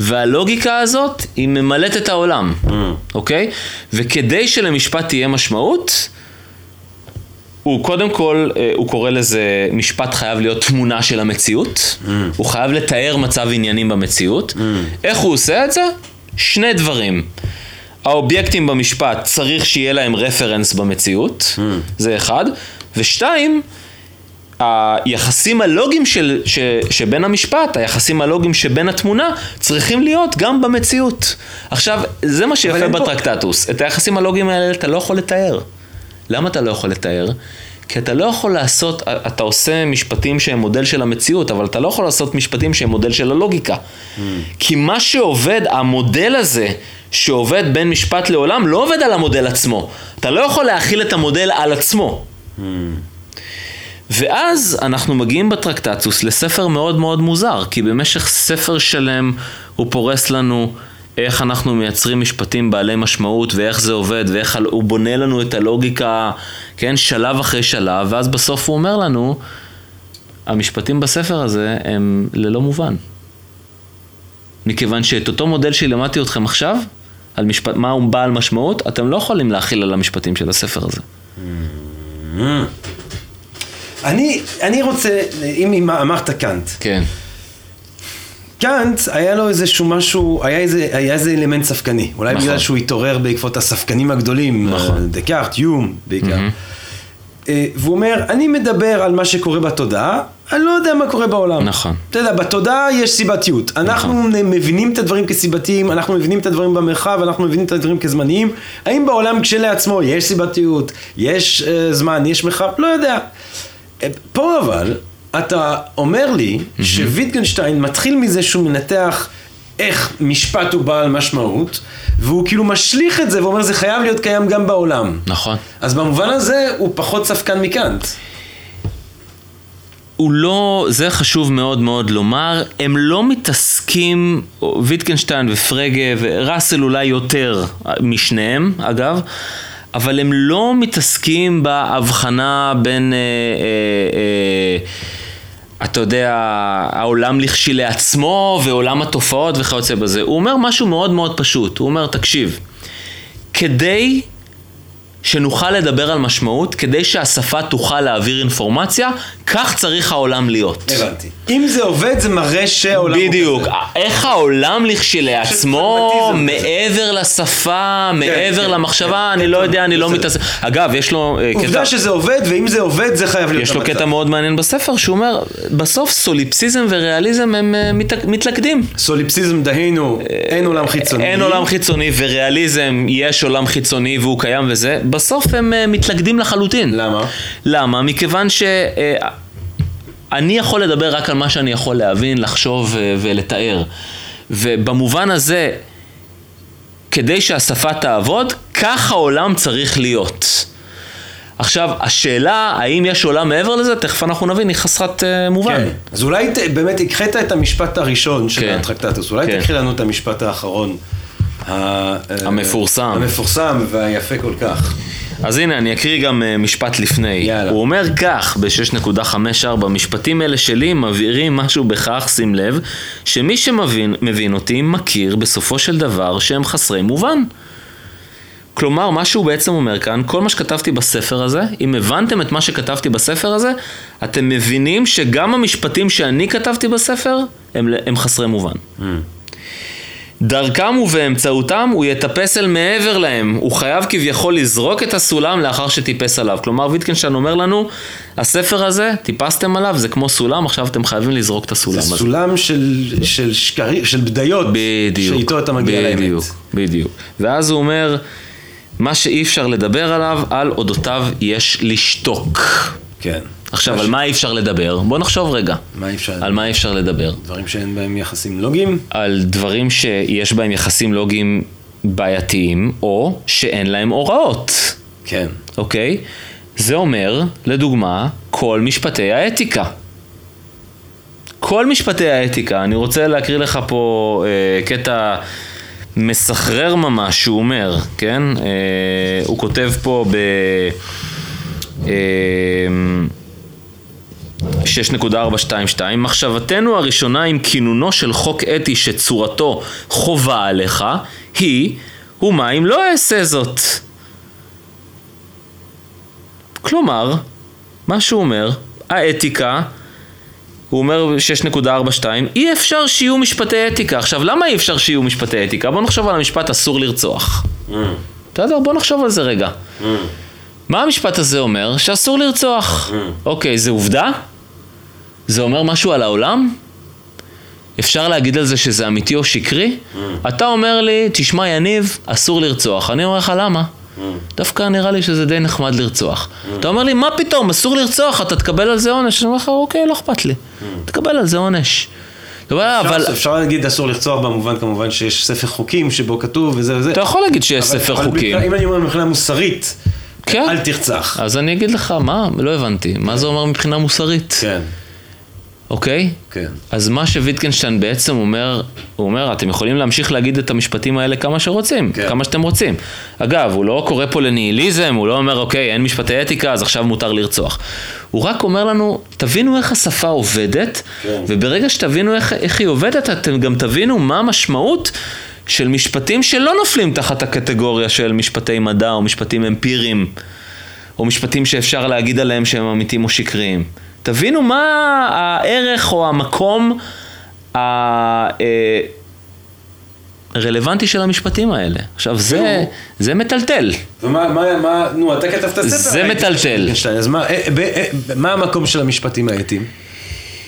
והלוגיקה הזאת, היא ממלאת את העולם, אוקיי? וכדי שלמשפט תהיה משמעות, הוא קודם כל, אה, הוא קורא לזה, משפט חייב להיות תמונה של המציאות. הוא חייב לתאר מצב עניינים במציאות. איך הוא עושה את זה? שני דברים. האובייקטים במשפט צריך שיהיה להם רפרנס במציאות, זה אחד. ושתיים, היחסים הלוגיים של, ש, שבין המשפט, היחסים הלוגיים שבין התמונה, צריכים להיות גם במציאות. עכשיו, זה מה שיפה אין פה- בטרקטטוס. את היחסים הלוגיים האלה אתה לא יכול לתאר. למה אתה לא יכול לתאר? כי אתה לא יכול לעשות, אתה עושה משפטים שהם מודל של המציאות, אבל אתה לא יכול לעשות משפטים שהם מודל של הלוגיקה. כי מה שעובד, המודל הזה שעובד בין משפט לעולם, לא עובד על המודל עצמו. אתה לא יכול להכיל את המודל על עצמו. ואז אנחנו מגיעים בטרקטטוס לספר מאוד מאוד מוזר, כי במשך ספר שלם הוא פורס לנו איך אנחנו מייצרים משפטים בעלי משמעות ואיך זה עובד ואיך הוא בונה לנו את הלוגיקה, כן, שלב אחרי שלב, ואז בסוף הוא אומר לנו, המשפטים בספר הזה הם ללא מובן. מכיוון שאת אותו מודל שלמדתי אתכם עכשיו, על משפט, מה הוא בעל משמעות, אתם לא יכולים להכיל על המשפטים של הספר הזה. אני, אני רוצה, אם אם אמרת קאנט, כן. קאנט היה לו איזשהו משהו, היה איזה, היה איזה אלמנט ספקני. אולי נכון. בגלל שהוא התעורר בעקבות הספקנים הגדולים, נכון. אה, דקארט, יום בעיקר. אה, והוא אומר, אני מדבר על מה שקורה בתודעה, אני לא יודע מה קורה בעולם. נכון. אתה יודע, בתודעה יש סיבתיות. אנחנו מבינים את הדברים כסיבתיים, אנחנו מבינים את הדברים במרחב, אנחנו מבינים את הדברים כזמניים. האם בעולם כשלעצמו יש סיבתיות, יש אה, זמן, יש מרחב? לא יודע. פה אבל, אתה אומר לי שוויטגנשטיין מתחיל מזה שהוא מנתח איך משפט הוא בעל משמעות, והוא כאילו משליך את זה ואומר זה חייב להיות קיים גם בעולם. נכון. אז במובן הזה הוא פחות ספקן מקאנט. הוא לא, זה חשוב מאוד מאוד לומר, הם לא מתעסקים, ויטקנשטיין ופרגה וראסל אולי יותר משניהם אגב, אבל הם לא מתעסקים בהבחנה בין, אה, אה, אה, אתה יודע, העולם לכשלעצמו ועולם התופעות וכיוצא בזה. הוא אומר משהו מאוד מאוד פשוט, הוא אומר, תקשיב, כדי שנוכל לדבר על משמעות, כדי שהשפה תוכל להעביר אינפורמציה, כך צריך העולם להיות. הבנתי. אם זה עובד זה מראה שהעולם בדיוק. איך העולם לכשלעצמו. מעבר לשפה, מעבר כן, למחשבה, כן, אני כן, לא יודע, אני לא. מתעסק. אגב, יש לו אה, קטע... עובדה שזה עובד, ואם זה עובד זה חייב להיות יש לו. קטע מאוד מעניין בספר, שהוא אומר, בסוף סוליפסיזם וריאליזם הם אה, מת- מתלכדים. סוליפסיזם דהיינו, אין עולם חיצוני. אין עולם חיצוני וריאליזם, יש עולם חיצוני והוא קיים וזה, בסוף הם אה, מתלכדים לחלוטין. למה? למה? מכיוון ש... אני יכול לדבר רק על מה שאני יכול להבין, לחשוב אה, ולתאר. ובמובן הזה, כדי שהשפה תעבוד, כך העולם צריך להיות. עכשיו, השאלה, האם יש עולם מעבר לזה, תכף אנחנו נבין, היא חסרת אה, מובן. כן. אז אולי ת, באמת הקחית את המשפט הראשון של כן. הטרקטטוס, אולי כן. תקחי לנו את המשפט האחרון. המפורסם. המפורסם והיפה כל כך. אז הנה, אני אקריא גם uh, משפט לפני. יאללה. הוא אומר כך, ב-6.54, משפטים אלה שלי מבהירים משהו בכך, שים לב, שמי שמבין מבין אותי מכיר בסופו של דבר שהם חסרי מובן. כלומר, מה שהוא בעצם אומר כאן, כל מה שכתבתי בספר הזה, אם הבנתם את מה שכתבתי בספר הזה, אתם מבינים שגם המשפטים שאני כתבתי בספר, הם, הם חסרי מובן. דרכם ובאמצעותם הוא יטפס אל מעבר להם. הוא חייב כביכול לזרוק את הסולם לאחר שטיפס עליו. כלומר, ויטקנשטיין אומר לנו, הספר הזה, טיפסתם עליו, זה כמו סולם, עכשיו אתם חייבים לזרוק את הסולם זה הזה. סולם של, של שקרים, של בדיות, בדיוק. שאיתו אתה מגיע לאמת. בדיוק, בדיוק. ואז הוא אומר, מה שאי אפשר לדבר עליו, על אודותיו יש לשתוק. כן. עכשיו, על מה אי אפשר לדבר? בוא נחשוב רגע. מה אי אפשר? על מה אי אפשר לדבר? דברים שאין בהם יחסים לוגיים? על דברים שיש בהם יחסים לוגיים בעייתיים, או שאין להם הוראות, כן. אוקיי? זה אומר, לדוגמה, כל משפטי האתיקה. כל משפטי האתיקה, אני רוצה להקריא לך פה אה, קטע מסחרר ממש, שהוא אומר, כן? אה, הוא כותב פה ב... אה, 6.422 מחשבתנו הראשונה עם כינונו של חוק אתי שצורתו חובה עליך היא ומה אם לא אעשה זאת? כלומר, מה שהוא אומר, האתיקה, הוא אומר 6.42, אי אפשר שיהיו משפטי אתיקה. עכשיו, למה אי אפשר שיהיו משפטי אתיקה? בוא נחשוב על המשפט אסור לרצוח. בסדר? בוא נחשוב על זה רגע. מה המשפט הזה אומר? שאסור לרצוח. אוקיי, זה עובדה? זה אומר משהו על העולם? אפשר להגיד על זה שזה אמיתי או שקרי? אתה אומר לי, תשמע יניב, אסור לרצוח. אני אומר לך, למה? דווקא נראה לי שזה די נחמד לרצוח. אתה אומר לי, מה פתאום, אסור לרצוח, אתה תקבל על זה עונש. אני אומר לך, אוקיי, לא אכפת לי. תקבל על זה עונש. אומר, אבל אפשר, אפשר להגיד אסור לרצוח במובן כמובן שיש ספר חוקים שבו כתוב וזה וזה. אתה יכול להגיד שיש אבל- ספר אבל חוקים. אם אני אומר מבחינה מוסרית, כן. אל תרצח. אז אני אגיד לך, מה? לא הבנתי. מה זה אומר מבחינה מוסרית? כן, אוקיי? כן. אז מה שוויטקנשטיין בעצם אומר, הוא אומר, אתם יכולים להמשיך להגיד את המשפטים האלה כמה שרוצים, כן. כמה שאתם רוצים. אגב, הוא לא קורא פה לניהיליזם, הוא לא אומר, אוקיי, אין משפטי אתיקה, אז עכשיו מותר לרצוח. הוא רק אומר לנו, תבינו איך השפה עובדת, כן. וברגע שתבינו איך, איך היא עובדת, אתם גם תבינו מה המשמעות של משפטים שלא נופלים תחת הקטגוריה של משפטי מדע או משפטים אמפיריים, או משפטים שאפשר להגיד עליהם שהם אמיתיים או שקריים. תבינו מה הערך או המקום הרלוונטי של המשפטים האלה. עכשיו, זה, זה מטלטל. ומה, מה, מה, נו, אתה כתבת ספר. זה מטלטל. אז מה, אה, אה, מה המקום של המשפטים האתיים?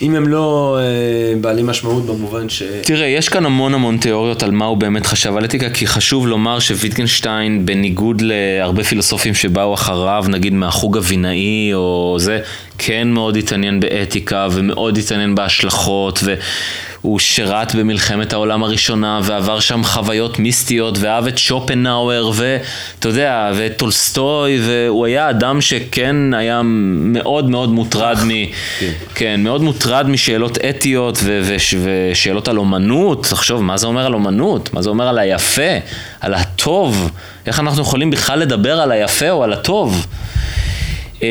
אם הם לא אה, בעלי משמעות במובן ש... תראה, יש כאן המון המון תיאוריות על מה הוא באמת חשב על אתיקה, כי חשוב לומר שוויטגנשטיין, בניגוד להרבה פילוסופים שבאו אחריו, נגיד מהחוג הבינאי או זה, כן מאוד התעניין באתיקה ומאוד התעניין בהשלכות, והוא שירת במלחמת העולם הראשונה ועבר שם חוויות מיסטיות ואהב את שופנאואר ואתה יודע, ואת טולסטוי, והוא היה אדם שכן היה מאוד מאוד מוטרד מ... כן, מאוד מוטרד משאלות אתיות ו- וש- ושאלות על אומנות. תחשוב, מה זה אומר על אומנות? מה זה אומר על היפה? על הטוב? איך אנחנו יכולים בכלל לדבר על היפה או על הטוב? אה,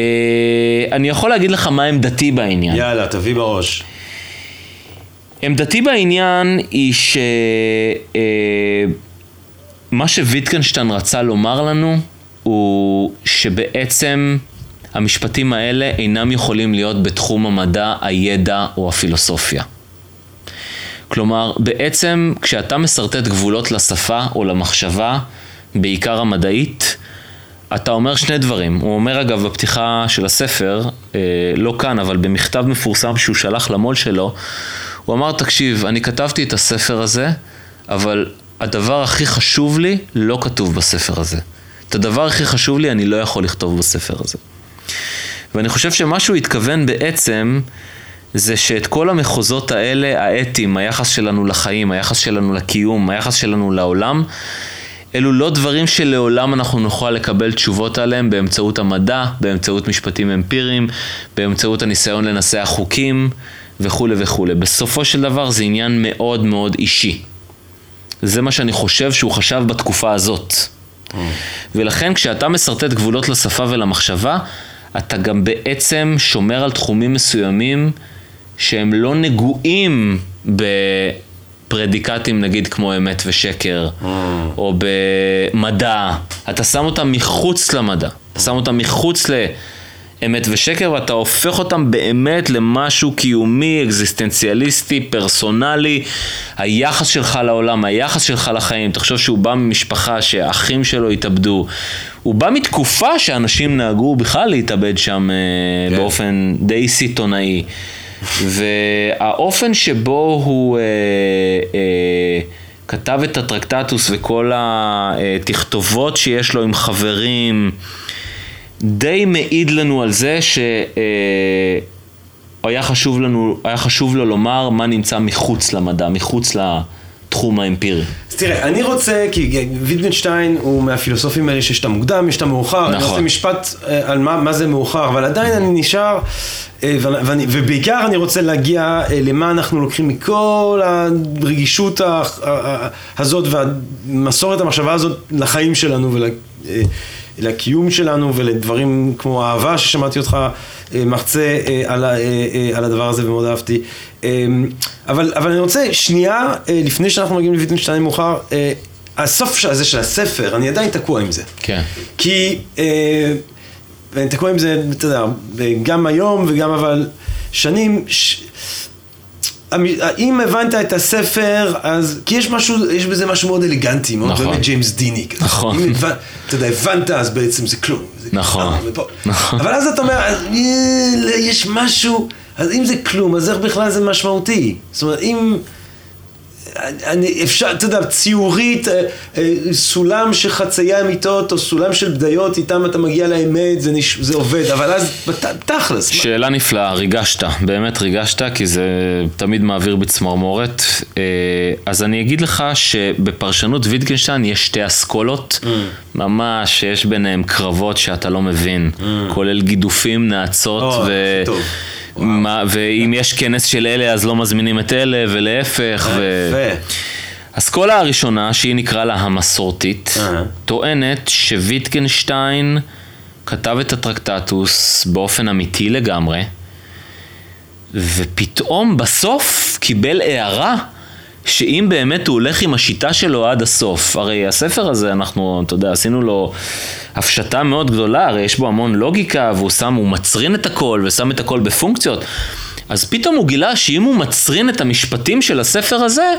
אני יכול להגיד לך מה עמדתי בעניין. יאללה, תביא בראש. עמדתי בעניין היא ש... אה, שוויטקנשטיין רצה לומר לנו הוא שבעצם המשפטים האלה אינם יכולים להיות בתחום המדע, הידע או הפילוסופיה. כלומר, בעצם כשאתה משרטט גבולות לשפה או למחשבה, בעיקר המדעית, אתה אומר שני דברים. הוא אומר אגב בפתיחה של הספר, אה, לא כאן, אבל במכתב מפורסם שהוא שלח למו"ל שלו, הוא אמר, תקשיב, אני כתבתי את הספר הזה, אבל הדבר הכי חשוב לי לא כתוב בספר הזה. את הדבר הכי חשוב לי אני לא יכול לכתוב בספר הזה. ואני חושב שמה שהוא התכוון בעצם זה שאת כל המחוזות האלה, האתיים, היחס שלנו לחיים, היחס שלנו לקיום, היחס שלנו לעולם, אלו לא דברים שלעולם אנחנו נוכל לקבל תשובות עליהם באמצעות המדע, באמצעות משפטים אמפיריים, באמצעות הניסיון לנסח חוקים וכולי וכולי. בסופו של דבר זה עניין מאוד מאוד אישי. זה מה שאני חושב שהוא חשב בתקופה הזאת. ולכן כשאתה משרטט גבולות לשפה ולמחשבה, אתה גם בעצם שומר על תחומים מסוימים שהם לא נגועים בפרדיקטים נגיד כמו אמת ושקר, או במדע. אתה שם אותם מחוץ למדע, אתה שם אותם מחוץ ל... אמת ושקר, ואתה הופך אותם באמת למשהו קיומי, אקזיסטנציאליסטי, פרסונלי. היחס שלך לעולם, היחס שלך לחיים, תחשוב שהוא בא ממשפחה שהאחים שלו התאבדו. הוא בא מתקופה שאנשים נהגו בכלל להתאבד שם כן. באופן די סיטונאי. והאופן שבו הוא אה, אה, כתב את הטרקטטוס וכל התכתובות שיש לו עם חברים, די מעיד לנו על זה שהוא היה חשוב לנו, היה חשוב לו לומר מה נמצא מחוץ למדע, מחוץ לתחום האמפירי. אז תראה, אני רוצה, כי ויטגנשטיין הוא מהפילוסופים האלה שיש את המוקדם, יש את המאוחר, נכון. אני רוצה משפט אה, על מה, מה זה מאוחר, אבל עדיין אני נשאר, אה, ואני, ובעיקר אני רוצה להגיע אה, למה אנחנו לוקחים מכל הרגישות הזאת והמסורת המחשבה הזאת לחיים שלנו ול... לקיום שלנו ולדברים כמו אהבה ששמעתי אותך אה, מחצה אה, על, אה, על הדבר הזה ומאוד אהבתי. אבל, אבל אני רוצה שנייה, לפני שאנחנו מגיעים לויטנשטיין מאוחר, הסוף הזה של הספר, אני עדיין תקוע עם זה. כן. כי, ואני תקוע עם זה, אתה יודע, גם היום וגם אבל שנים, ש... אם הבנת את הספר, אז... כי יש משהו, יש בזה משהו מאוד אלגנטי, מאוד נכון. באמת ג'יימס דיני. נכון. אם הבנת, אתה יודע, הבנת, אז בעצם זה כלום. זה נכון. נכון. אבל אז אתה אומר, אה, יש משהו, אז אם זה כלום, אז איך בכלל זה משמעותי? זאת אומרת, אם... אני, אפשר, אתה יודע, ציורית, אה, אה, סולם של חציי אמיתות או סולם של בדיות, איתם אתה מגיע לאמת, זה, נש... זה עובד, אבל אז תכלס. שאלה נפלאה, ריגשת, באמת ריגשת, כי זה תמיד מעביר בצמרמורת. אה, אז אני אגיד לך שבפרשנות ויטגנשטיין יש שתי אסכולות, mm. ממש, שיש ביניהם קרבות שאתה לא מבין, mm. כולל גידופים, נאצות oh, ו... טוב. מה, ואם יש כנס של אלה אז לא מזמינים את אלה, ולהפך. ו... אסכולה הראשונה, שהיא נקרא לה המסורתית, טוענת שוויטגנשטיין כתב את הטרקטטוס באופן אמיתי לגמרי, ופתאום בסוף קיבל הערה שאם באמת הוא הולך עם השיטה שלו עד הסוף, הרי הספר הזה, אנחנו, אתה יודע, עשינו לו הפשטה מאוד גדולה, הרי יש בו המון לוגיקה, והוא שם, הוא מצרין את הכל, ושם את הכל בפונקציות. אז פתאום הוא גילה שאם הוא מצרין את המשפטים של הספר הזה,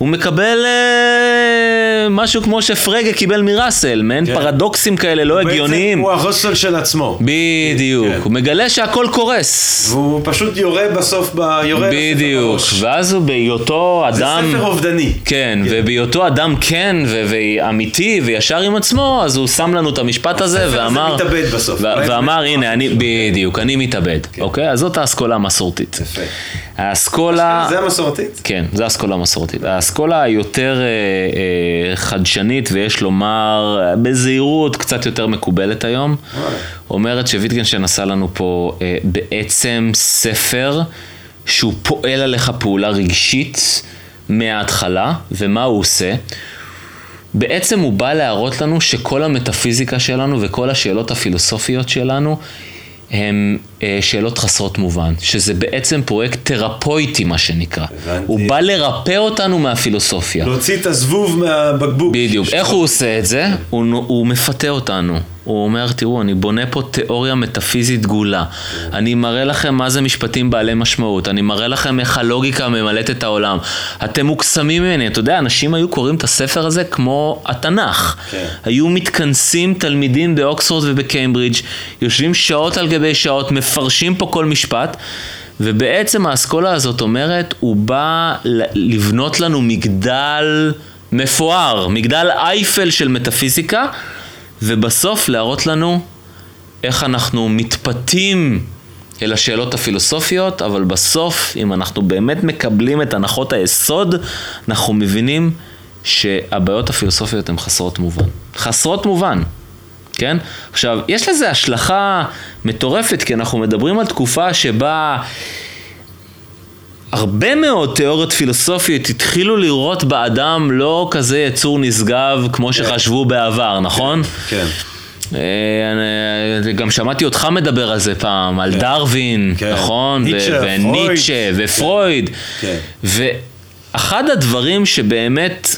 הוא מקבל אה, משהו כמו שפרגה קיבל מראסל, מעין כן. פרדוקסים כאלה לא הגיוניים. בעצם הוא הרוסל של עצמו. בדיוק, כן. הוא מגלה שהכל קורס. והוא פשוט יורה בסוף, ב... יורה בדיוק, ואז הוא בהיותו אדם... זה ספר אובדני. כן, כן. ובהיותו אדם כן ואמיתי וישר עם עצמו, אז הוא שם לנו את המשפט הזה ואמר... הספר הזה מתאבד בסוף. ואמר, הנה, אני, בדיוק, אני מתאבד, כן. אוקיי? אז זאת האסכולה המסורתית. יפה. האסכולה... זה המסורתית? כן, זה האסכולה המסורתית. האסכולה היותר אה, אה, חדשנית, ויש לומר בזהירות קצת יותר מקובלת היום, אומרת שוויטגנשטיין עשה לנו פה אה, בעצם ספר שהוא פועל עליך פעולה רגשית מההתחלה, ומה הוא עושה? בעצם הוא בא להראות לנו שכל המטאפיזיקה שלנו וכל השאלות הפילוסופיות שלנו הם אה, שאלות חסרות מובן, שזה בעצם פרויקט תרפויטי מה שנקרא. הבנתי. הוא בא לרפא אותנו מהפילוסופיה. להוציא את הזבוב מהבקבוק. בדיוק. איך הוא עושה את זה? הוא, הוא מפתה אותנו. הוא אומר, תראו, אני בונה פה תיאוריה מטאפיזית דגולה. אני מראה לכם מה זה משפטים בעלי משמעות. אני מראה לכם איך הלוגיקה ממלאת את העולם. אתם מוקסמים ממני. אתה יודע, אנשים היו קוראים את הספר הזה כמו התנ"ך. כן. היו מתכנסים תלמידים באוקספורד ובקיימברידג', יושבים שעות על גבי שעות, מפרשים פה כל משפט. ובעצם האסכולה הזאת אומרת, הוא בא לבנות לנו מגדל מפואר, מגדל אייפל של מטאפיזיקה, ובסוף להראות לנו איך אנחנו מתפתים אל השאלות הפילוסופיות, אבל בסוף, אם אנחנו באמת מקבלים את הנחות היסוד, אנחנו מבינים שהבעיות הפילוסופיות הן חסרות מובן. חסרות מובן, כן? עכשיו, יש לזה השלכה מטורפת, כי אנחנו מדברים על תקופה שבה... הרבה מאוד תיאוריות פילוסופיות התחילו לראות באדם לא כזה יצור נשגב כמו כן. שחשבו בעבר, נכון? כן. אה, גם שמעתי אותך מדבר על זה פעם, על כן. דרווין, כן. נכון? וניטשה ופרויד. ואחד הדברים שבאמת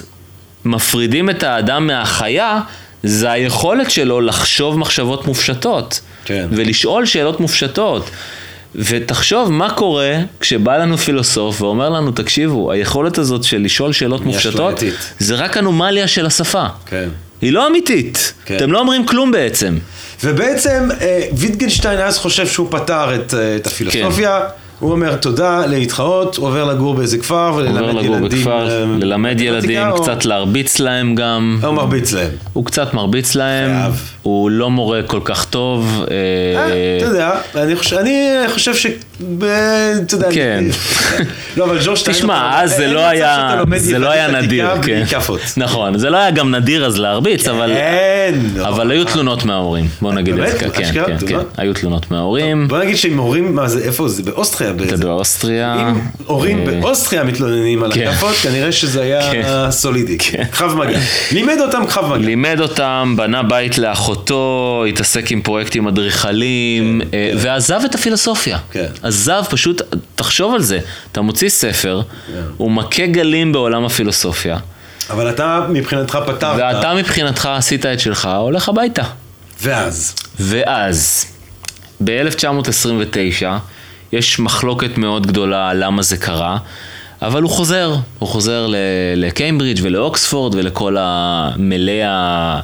מפרידים את האדם מהחיה, זה היכולת שלו לחשוב מחשבות מופשטות. כן. ולשאול שאלות מופשטות. ותחשוב מה קורה כשבא לנו פילוסוף ואומר לנו, תקשיבו, היכולת הזאת של לשאול שאלות מופשטות, אשלייתית. זה רק אנומליה של השפה. כן. היא לא אמיתית. כן. אתם לא אומרים כלום בעצם. ובעצם אה, ויטגנשטיין אז חושב שהוא פתר את, אה, את הפילוסופיה. הוא אומר תודה, להתחאות, הוא עובר לגור באיזה כפר וללמד עובר ילדים. לגור בכפר, אה, ללמד ילדים, קצת להרביץ להם גם. או מרביץ להם. הוא קצת מרביץ להם. הוא לא מורה כל כך טוב. אה, אה, אתה יודע, אני חושב, ש... אתה יודע, כן. לא, אבל ג'ורג' שטיין... תשמע, אז זה לא היה, זה לא היה נדיר, כן. נכון, זה לא היה גם נדיר אז להרביץ, אבל... כן, לא. אבל היו תלונות מההורים, בוא נגיד את? זה, כן? כן, כן, תלונות? היו תלונות מההורים, בוא נגיד שעם הורים, מה זה, איפה זה? באוסטריה. אתה באיזה- באוסטריה, אם הורים אה, באוסטריה מתלוננים על כן. הכאפות, כנראה שזה כן. היה סולידי. כן. קרב מגע. לימד אותם קרב מגע. לימד אותם, בנה בית לאחותו, התעסק עם פרויקטים אדריכליים, אה, ועזב את הפילוסופיה. כן. עזב, פשוט, תחשוב על זה, אתה מוציא ספר, הוא מכה גלים בעולם הפילוסופיה, אבל אתה מבחינתך פתרת. ואתה מבחינתך עשית את שלך, הולך הביתה. ואז. ואז, ב-1929, יש מחלוקת מאוד גדולה למה זה קרה, אבל הוא חוזר, הוא חוזר לקיימברידג' ולאוקספורד ולכל המלא ה...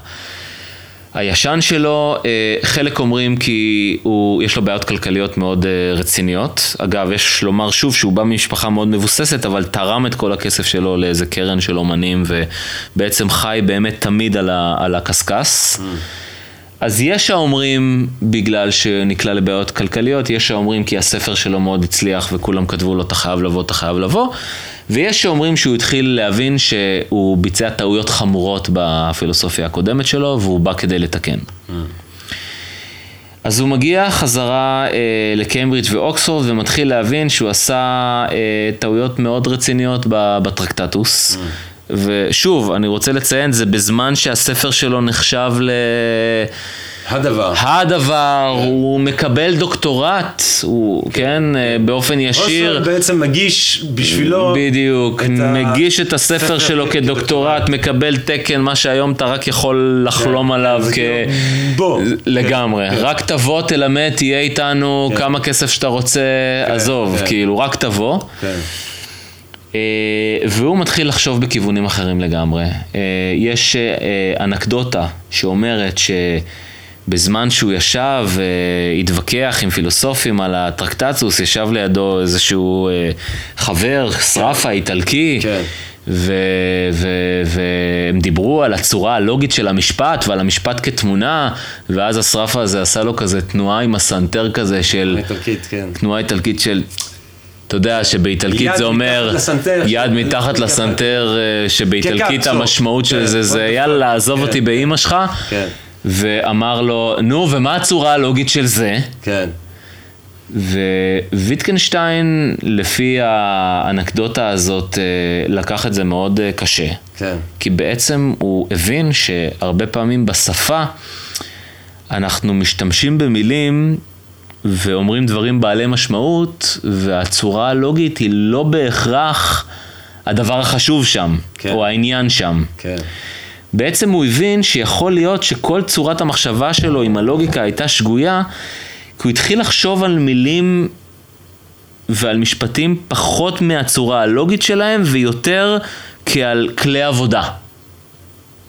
הישן שלו, אה, חלק אומרים כי הוא, יש לו בעיות כלכליות מאוד אה, רציניות. אגב, יש לומר שוב שהוא בא ממשפחה מאוד מבוססת, אבל תרם את כל הכסף שלו לאיזה קרן של אומנים, ובעצם חי באמת תמיד על, ה, על הקשקש. אז יש האומרים בגלל שנקלע לבעיות כלכליות, יש האומרים כי הספר שלו מאוד הצליח וכולם כתבו לו אתה חייב לבוא, אתה חייב לבוא, ויש שאומרים שהוא התחיל להבין שהוא ביצע טעויות חמורות בפילוסופיה הקודמת שלו והוא בא כדי לתקן. אז הוא מגיע חזרה אה, לקיימברידג' ואוקספורד ומתחיל להבין שהוא עשה אה, טעויות מאוד רציניות בטרקטטוס. ושוב, אני רוצה לציין, זה בזמן שהספר שלו נחשב ל... הדבר. הדבר, הוא מקבל דוקטורט, הוא, כן, אה, באופן ישיר. אוסלו בעצם מגיש בשבילו... בדיוק, את ה- מגיש את הספר ספר שלו כדוקטורט, מקבל תקן, מה שהיום אתה רק יכול לחלום כן, עליו כ... כאילו, בוא. לגמרי, כן, כן. רק תבוא, תלמד, תהיה איתנו, כן. כמה כסף שאתה רוצה, עזוב, כן. כאילו, רק תבוא. כן. אה, והוא מתחיל לחשוב בכיוונים אחרים לגמרי. אה, יש אה, אנקדוטה שאומרת שבזמן שהוא ישב והתווכח עם פילוסופים על הטרקטטוס, ישב לידו איזשהו חבר, שרפה איטלקי. כן. והם דיברו על הצורה הלוגית של המשפט ועל המשפט כתמונה, ואז השרפה הזה עשה לו כזה תנועה עם הסנטר כזה של... איטלקית, כן. תנועה איטלקית של, אתה יודע שבאיטלקית זה אומר. יד מתחת לסנטר, אה, שבאיטלקית. המשמעות של כן, זה זה יאללה. עזוב כן. אותי באימא שלך, כן. ואמר לו, נו, ומה הצורה הלוגית של זה? כן. וויטקנשטיין, לפי האנקדוטה הזאת, אה, לקח את זה מאוד אה, קשה. כן. כי בעצם הוא הבין שהרבה פעמים בשפה אנחנו משתמשים במילים ואומרים דברים בעלי משמעות, והצורה הלוגית היא לא בהכרח הדבר החשוב שם, כן. או העניין שם. כן. בעצם הוא הבין שיכול להיות שכל צורת המחשבה שלו עם הלוגיקה הייתה שגויה, כי הוא התחיל לחשוב על מילים ועל משפטים פחות מהצורה הלוגית שלהם ויותר כעל כלי עבודה.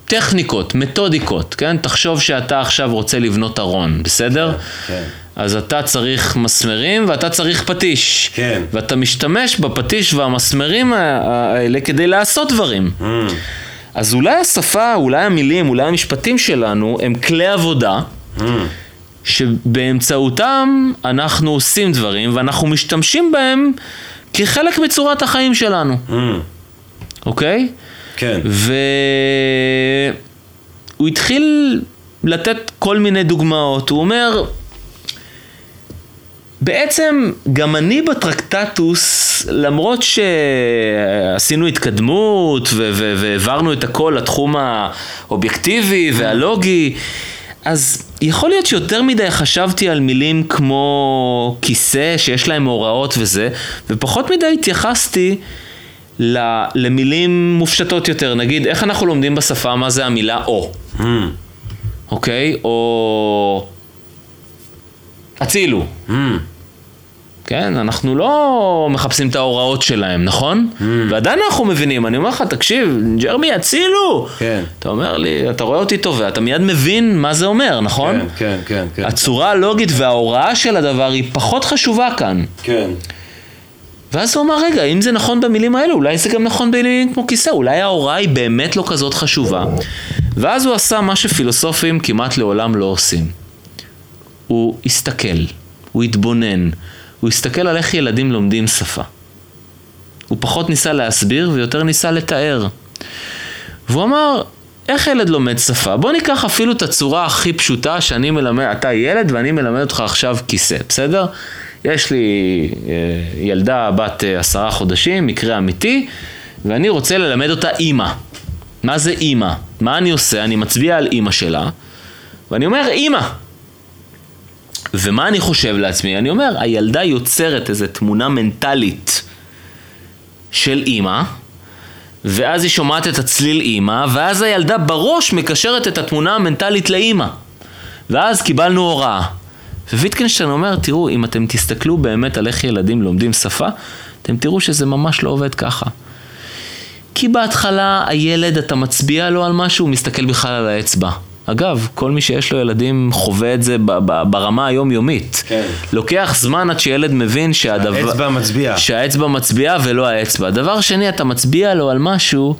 טכניקות, מתודיקות, כן? תחשוב שאתה עכשיו רוצה לבנות ארון, בסדר? כן. אז אתה צריך מסמרים ואתה צריך פטיש. כן. ואתה משתמש בפטיש והמסמרים האלה כדי לעשות דברים. Mm. אז אולי השפה, אולי המילים, אולי המשפטים שלנו הם כלי עבודה Mm. שבאמצעותם אנחנו עושים דברים ואנחנו משתמשים בהם כחלק מצורת החיים שלנו, Mm. אוקיי? כן. והוא התחיל לתת כל מיני דוגמאות. הוא אומר, בעצם גם אני בטרקטטוס, למרות שעשינו התקדמות והעברנו את הכל לתחום האובייקטיבי והלוגי, אז יכול להיות שיותר מדי חשבתי על מילים כמו כיסא שיש להם הוראות וזה, ופחות מדי התייחסתי למילים מופשטות יותר. נגיד, איך אנחנו לומדים בשפה מה זה המילה או? Mm. אוקיי? או... הצילו. Mm. כן, אנחנו לא מחפשים את ההוראות שלהם, נכון? Mm. ועדיין אנחנו מבינים, אני אומר לך, תקשיב, ג'רמי, הצילו! כן. אתה אומר לי, אתה רואה אותי טוב, ואתה מיד מבין מה זה אומר, נכון? כן, כן, כן, כן. הצורה הלוגית וההוראה של הדבר היא פחות חשובה כאן. כן. ואז הוא אמר, רגע, אם זה נכון במילים האלה, אולי זה גם נכון במילים כמו כיסא, אולי ההוראה היא באמת לא כזאת חשובה. ואז הוא עשה מה שפילוסופים כמעט לעולם לא עושים. הוא הסתכל, הוא התבונן, הוא הסתכל על איך ילדים לומדים שפה. הוא פחות ניסה להסביר ויותר ניסה לתאר. והוא אמר, איך ילד לומד שפה? בוא ניקח אפילו את הצורה הכי פשוטה שאני מלמד, אתה ילד ואני מלמד אותך עכשיו כיסא, בסדר? יש לי אה, ילדה בת אה, עשרה חודשים, מקרה אמיתי, ואני רוצה ללמד אותה אימא. מה זה אימא? מה אני עושה? אני מצביע על אימא שלה, ואני אומר, אימא. ומה אני חושב לעצמי? אני אומר, הילדה יוצרת איזו תמונה מנטלית של אימא, ואז היא שומעת את הצליל אימא, ואז הילדה בראש מקשרת את התמונה המנטלית לאימא. ואז קיבלנו הוראה. וויטקנשטיין אומר, תראו, אם אתם תסתכלו באמת על איך ילדים לומדים שפה, אתם תראו שזה ממש לא עובד ככה. כי בהתחלה הילד, אתה מצביע לו על משהו, הוא מסתכל בכלל על האצבע. אגב, כל מי שיש לו ילדים חווה את זה ברמה היומיומית. כן. לוקח זמן עד שילד מבין שהדבר... האצבע מצביעה. שהאצבע מצביעה ולא האצבע. דבר שני, אתה מצביע לו על משהו,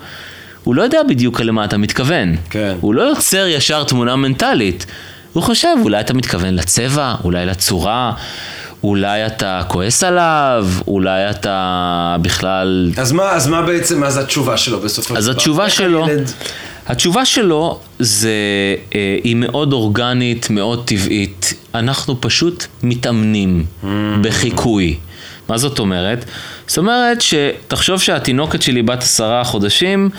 הוא לא יודע בדיוק למה אתה מתכוון. כן. הוא לא יוצר ישר תמונה מנטלית. הוא חושב, אולי אתה מתכוון לצבע, אולי לצורה, אולי אתה כועס עליו, אולי אתה בכלל... אז מה, אז מה בעצם, אז התשובה שלו בסופו של דבר? אז התשובה שלו, הילד- התשובה שלו זה, אה, היא מאוד אורגנית, מאוד טבעית. אנחנו פשוט מתאמנים בחיקוי. מה זאת אומרת? זאת אומרת שתחשוב שהתינוקת שלי בת עשרה חודשים,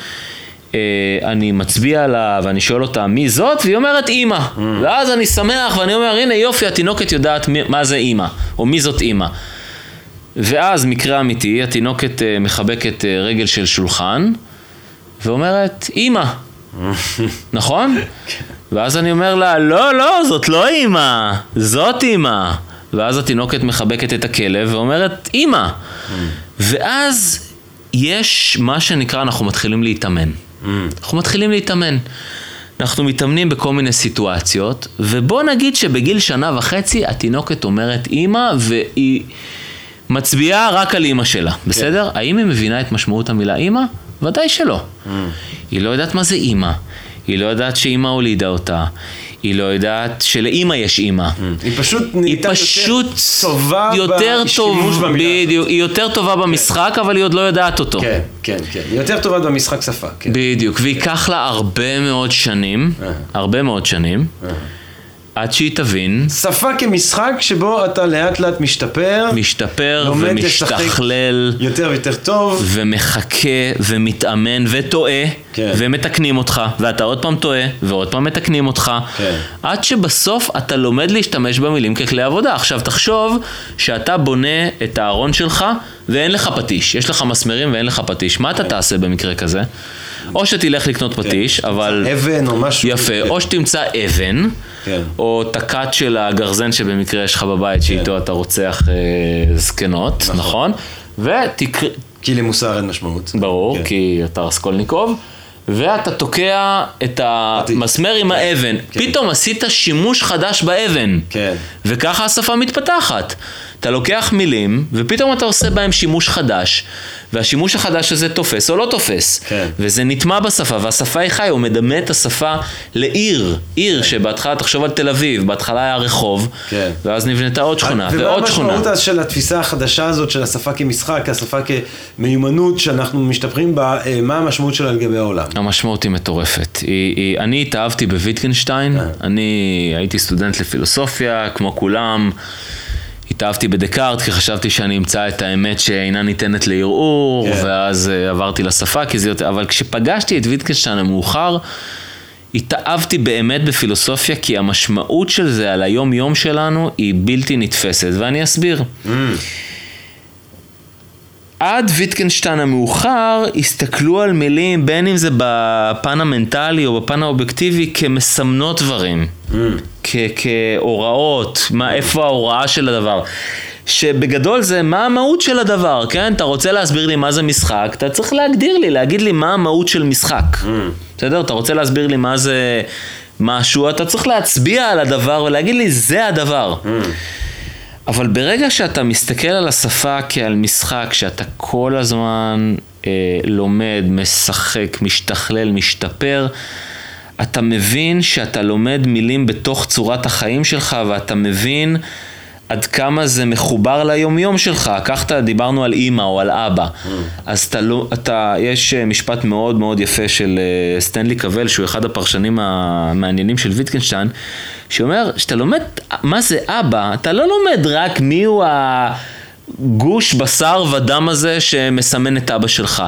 אה, אני מצביע לה ואני שואל אותה מי זאת, והיא אומרת אימא. ואז אני שמח ואני אומר, הנה יופי, התינוקת יודעת מי, מה זה אימא, או מי זאת אימא. ואז מקרה אמיתי, התינוקת אה, מחבקת אה, רגל של שולחן, ואומרת, אימא. נכון? ואז אני אומר לה, לא, לא, זאת לא אימא, זאת אימא. ואז התינוקת מחבקת את הכלב ואומרת, אימא. ואז יש מה שנקרא, אנחנו מתחילים להתאמן. אנחנו מתחילים להתאמן. אנחנו מתאמנים בכל מיני סיטואציות, ובוא נגיד שבגיל שנה וחצי התינוקת אומרת אימא, והיא מצביעה רק על אימא שלה, בסדר? האם היא מבינה את משמעות המילה אימא? ודאי שלא. היא לא יודעת מה זה אימא, היא לא יודעת שאימא הולידה אותה, היא לא יודעת שלאימא יש אימא. היא פשוט נהייתה יותר טובה יותר בשימוש טוב, במילה. בדיוק, היא יותר טובה במשחק, אבל היא עוד לא יודעת אותו. כן, כן, כן. היא יותר טובה במשחק שפה, כן. בדיוק, וייקח לה הרבה מאוד שנים. הרבה מאוד שנים, עד שהיא תבין, שפה כמשחק שבו אתה לאט לאט משתפר, משתפר ומשתכלל. יותר ויותר טוב. ומחכה ומתאמן וטועה כן. ומתקנים אותך ואתה עוד פעם טועה ועוד פעם מתקנים אותך כן. עד שבסוף אתה לומד להשתמש במילים ככלי עבודה. עכשיו תחשוב שאתה בונה את הארון שלך ואין לך פטיש, יש לך מסמרים ואין לך פטיש, מה אתה תעשה במקרה כזה? או שתלך לקנות פטיש, אבל... אבן או משהו. יפה, או שתמצא אבן, כן. או את הכת של הגרזן שבמקרה יש לך בבית שאיתו אתה רוצח אה, זקנות, נכון? ותקרא... כי למוסר אין משמעות. ברור, כן. כי אתה רסקולניקוב, ואתה תוקע את המסמר עם האבן. כן. פתאום עשית שימוש חדש באבן. כן. וככה השפה מתפתחת. אתה לוקח מילים, ופתאום אתה עושה בהם שימוש חדש, והשימוש החדש הזה תופס או לא תופס. כן. וזה נטמע בשפה, והשפה היא חיה, הוא מדמה את השפה לעיר. עיר שבהתחלה, תחשוב על תל אביב, בהתחלה היה רחוב, כן. ואז נבנתה עוד שכונה, ומה ועוד שכונה. המשמעות אז של התפיסה החדשה הזאת של השפה כמשחק, השפה כמיומנות שאנחנו משתפרים בה, אה, מה המשמעות שלה לגבי העולם? המשמעות היא מטורפת. היא, היא, אני התאהבתי בוויטגנשטיין, כן. אני הייתי סטודנט לפילוסופיה, כמו כולם. התאהבתי בדקארט כי חשבתי שאני אמצא את האמת שאינה ניתנת לערעור, כן. ואז אה, עברתי לשפה, כי זה יותר... אבל כשפגשתי את ויטגנשטיין המאוחר, התאהבתי באמת בפילוסופיה, כי המשמעות של זה על היום-יום שלנו היא בלתי נתפסת, ואני אסביר. עד ויטקנשטיין המאוחר הסתכלו על מילים, בין אם זה בפן המנטלי או בפן האובייקטיבי, כמסמנות דברים, mm. כ- כהוראות, מה, איפה ההוראה של הדבר. שבגדול זה מה המהות של הדבר, כן? אתה רוצה להסביר לי מה זה משחק, אתה צריך להגדיר לי, להגיד לי מה המהות של משחק. Mm. בסדר? אתה רוצה להסביר לי מה זה משהו, אתה צריך להצביע על הדבר ולהגיד לי זה הדבר. Mm. אבל ברגע שאתה מסתכל על השפה כעל משחק, שאתה כל הזמן אה, לומד, משחק, משתכלל, משתפר, אתה מבין שאתה לומד מילים בתוך צורת החיים שלך ואתה מבין עד כמה זה מחובר ליומיום שלך. אתה, דיברנו על אימא או על אבא. Mm. אז אתה לא, אתה, יש אה, משפט מאוד מאוד יפה של אה, סטנלי קבל, שהוא אחד הפרשנים המעניינים של ויטקנשטיין, שאומר, שאתה לומד מה זה אבא, אתה לא לומד רק מי הוא ה... גוש בשר ודם הזה שמסמן את אבא שלך.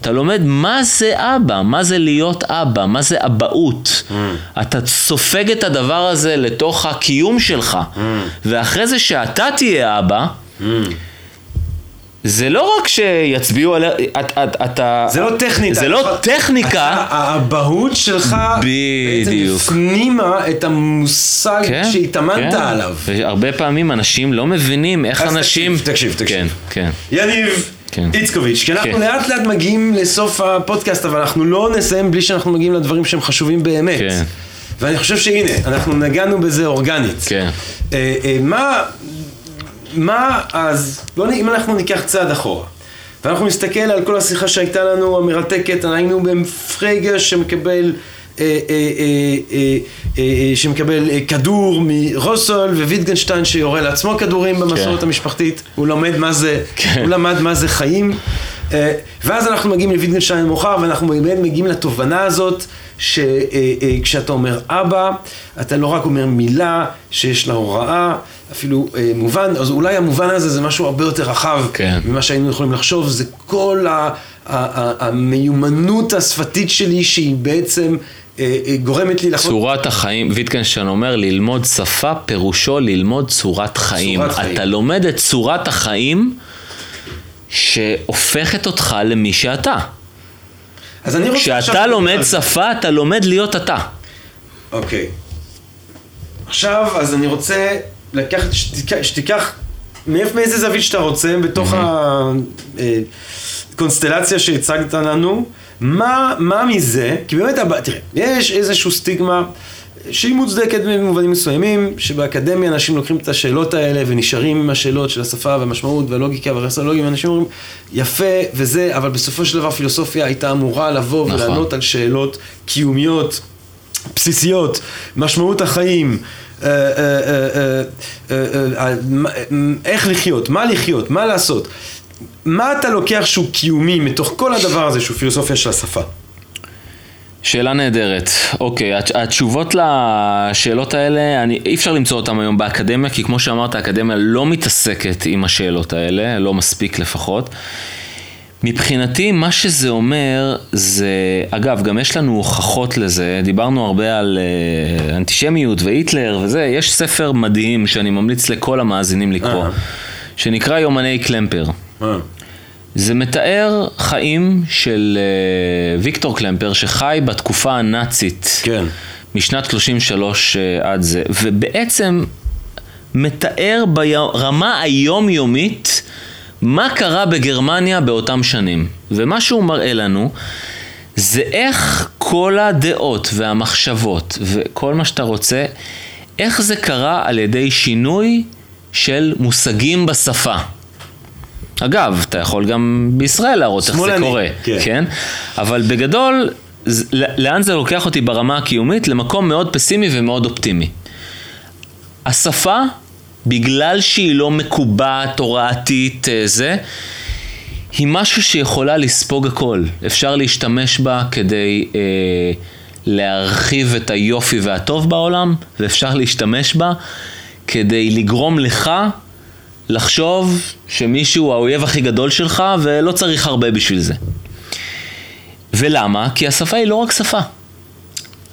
אתה לומד מה זה אבא, מה זה להיות אבא, מה זה אבהות. Mm. אתה סופג את הדבר הזה לתוך הקיום שלך. Mm. ואחרי זה שאתה תהיה אבא, mm. זה לא רק שיצביעו על... אתה... זה לא טכניקה. זה לא טכניקה. האבהות שלך בעצם הפנימה את המושג כן, שהתאמנת כן. עליו. הרבה פעמים אנשים לא מבינים איך אנשים... תקשיב, תקשיב, תקשיב. כן, כן. יניב. כן. איצקוביץ', כי אנחנו כן. לאט לאט מגיעים לסוף הפודקאסט, אבל אנחנו לא נסיים בלי שאנחנו מגיעים לדברים שהם חשובים באמת. כן. ואני חושב שהנה, אנחנו נגענו בזה אורגנית. כן. אה, אה, מה, מה אז, בוא, אם אנחנו ניקח צעד אחורה, ואנחנו נסתכל על כל השיחה שהייתה לנו, המרתקת, היינו בפרייגר שמקבל... אה, אה, אה, שמקבל כדור מרוסול וויטגנשטיין שיורה לעצמו כדורים במסורת כן. המשפחתית, הוא לומד מה זה, כן. הוא למד מה זה חיים ואז אנחנו מגיעים לויטגנשטיין מאוחר ואנחנו באמת מגיעים לתובנה הזאת שכשאתה אומר אבא, אתה לא רק אומר מילה שיש לה הוראה, אפילו אה, מובן, אז אולי המובן הזה זה משהו הרבה יותר רחב כן. ממה שהיינו יכולים לחשוב, זה כל ה, ה, ה, המיומנות השפתית שלי שהיא בעצם אה, אה, גורמת לי לחשוב... צורת החיים, ויטקנשטיין אומר, ללמוד שפה פירושו ללמוד צורת חיים. צורת חיים. אתה לומד את צורת החיים שהופכת אותך למי שאתה. אז אני רוצה... כשאתה לומד שפה, אתה לומד להיות אתה. אוקיי. עכשיו, אז אני רוצה לקחת, שתיקח, שתיקח מאיזה זווית שאתה רוצה, בתוך הקונסטלציה אה, שהצגת לנו, מה, מה מזה, כי באמת, תראה, יש איזושהי סטיגמה שהיא מוצדקת במובנים מסוימים, שבאקדמיה אנשים לוקחים את השאלות האלה ונשארים עם השאלות של השפה והמשמעות והלוגיקה והרסולוגיה, ואנשים אומרים, יפה וזה, אבל בסופו של דבר פילוסופיה הייתה אמורה לבוא נכון. ולענות על שאלות קיומיות, בסיסיות, משמעות החיים. אה, אה, אה, איך לחיות, מה לחיות, מה לעשות. מה אתה לוקח שהוא קיומי מתוך כל הדבר הזה שהוא פילוסופיה של השפה? שאלה נהדרת. אוקיי, התשובות לשאלות האלה, אני, אי אפשר למצוא אותן היום באקדמיה, כי כמו שאמרת, האקדמיה לא מתעסקת עם השאלות האלה, לא מספיק לפחות. מבחינתי, מה שזה אומר, זה, אגב, גם יש לנו הוכחות לזה, דיברנו הרבה על uh, אנטישמיות והיטלר וזה, יש ספר מדהים שאני ממליץ לכל המאזינים לקרוא, uh-huh. שנקרא יומני קלמפר. Uh-huh. זה מתאר חיים של uh, ויקטור קלמפר, שחי בתקופה הנאצית, כן. משנת 33 uh, עד זה, ובעצם מתאר ברמה היומיומית מה קרה בגרמניה באותם שנים. ומה שהוא מראה לנו זה איך כל הדעות והמחשבות וכל מה שאתה רוצה, איך זה קרה על ידי שינוי של מושגים בשפה. אגב, אתה יכול גם בישראל להראות איך זה קורה, כן. כן? אבל בגדול, לאן זה לוקח אותי ברמה הקיומית? למקום מאוד פסימי ומאוד אופטימי. השפה בגלל שהיא לא מקובעת, הוראתית, אה, זה, היא משהו שיכולה לספוג הכל. אפשר להשתמש בה כדי אה, להרחיב את היופי והטוב בעולם, ואפשר להשתמש בה כדי לגרום לך לחשוב שמישהו הוא האויב הכי גדול שלך ולא צריך הרבה בשביל זה. ולמה? כי השפה היא לא רק שפה.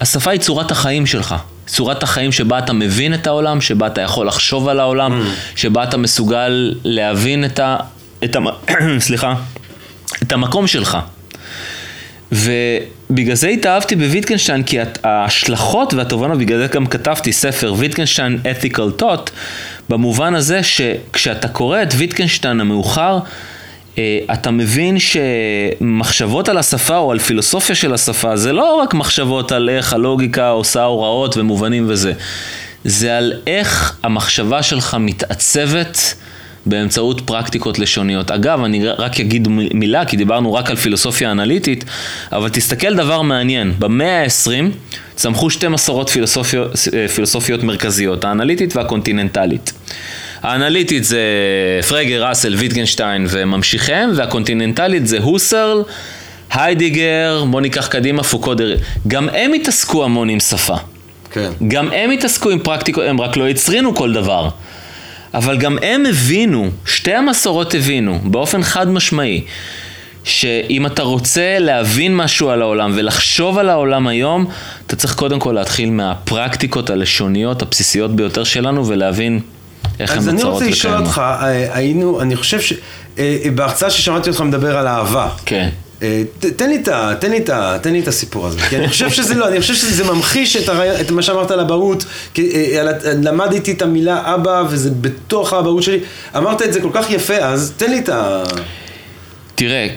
השפה היא צורת החיים שלך. צורת החיים שבה אתה מבין את העולם, שבה אתה יכול לחשוב על העולם, mm. שבה אתה מסוגל להבין את את, המ... סליחה, את המקום שלך. ובגלל זה התאהבתי בוויטקנשטיין, כי ההשלכות והתובנות, בגלל זה גם כתבתי ספר ויטקנשטיין Ethical Thought, במובן הזה שכשאתה קורא את ויטקנשטיין המאוחר, אה, אתה מבין שמחשבות על השפה או על פילוסופיה של השפה זה לא רק מחשבות על איך הלוגיקה עושה הוראות ומובנים וזה, זה על איך המחשבה שלך מתעצבת באמצעות פרקטיקות לשוניות. אגב, אני רק אגיד מילה, כי דיברנו רק על פילוסופיה אנליטית, אבל תסתכל דבר מעניין, במאה ה-20 צמחו שתי מסורות פילוסופיות, פילוסופיות מרכזיות, האנליטית והקונטיננטלית. האנליטית זה פרגר, ראסל, ויטגנשטיין וממשיכיהם, והקונטיננטלית זה הוסרל, היידיגר, בוא ניקח קדימה, פוקודר. גם הם התעסקו המון עם שפה. כן. גם הם התעסקו עם פרקטיקות, הם רק לא הצרינו כל דבר. אבל גם הם הבינו, שתי המסורות הבינו, באופן חד משמעי, שאם אתה רוצה להבין משהו על העולם ולחשוב על העולם היום, אתה צריך קודם כל להתחיל מהפרקטיקות הלשוניות הבסיסיות ביותר שלנו ולהבין איך הן נוצרות וקיימות. אז אני רוצה לשאול אותך, אה, היינו, אני חושב ש... אה, בהרצאה ששמעתי אותך מדבר על אהבה. כן. אה, תן לי, תן, לי, תן לי את הסיפור הזה, כי אני חושב שזה לא, אני חושב שזה ממחיש את, הרי, את מה שאמרת על אבהות, למדתי את המילה אבא וזה בתוך האבהות שלי, אמרת את זה כל כך יפה, אז תן לי את ה... תראה,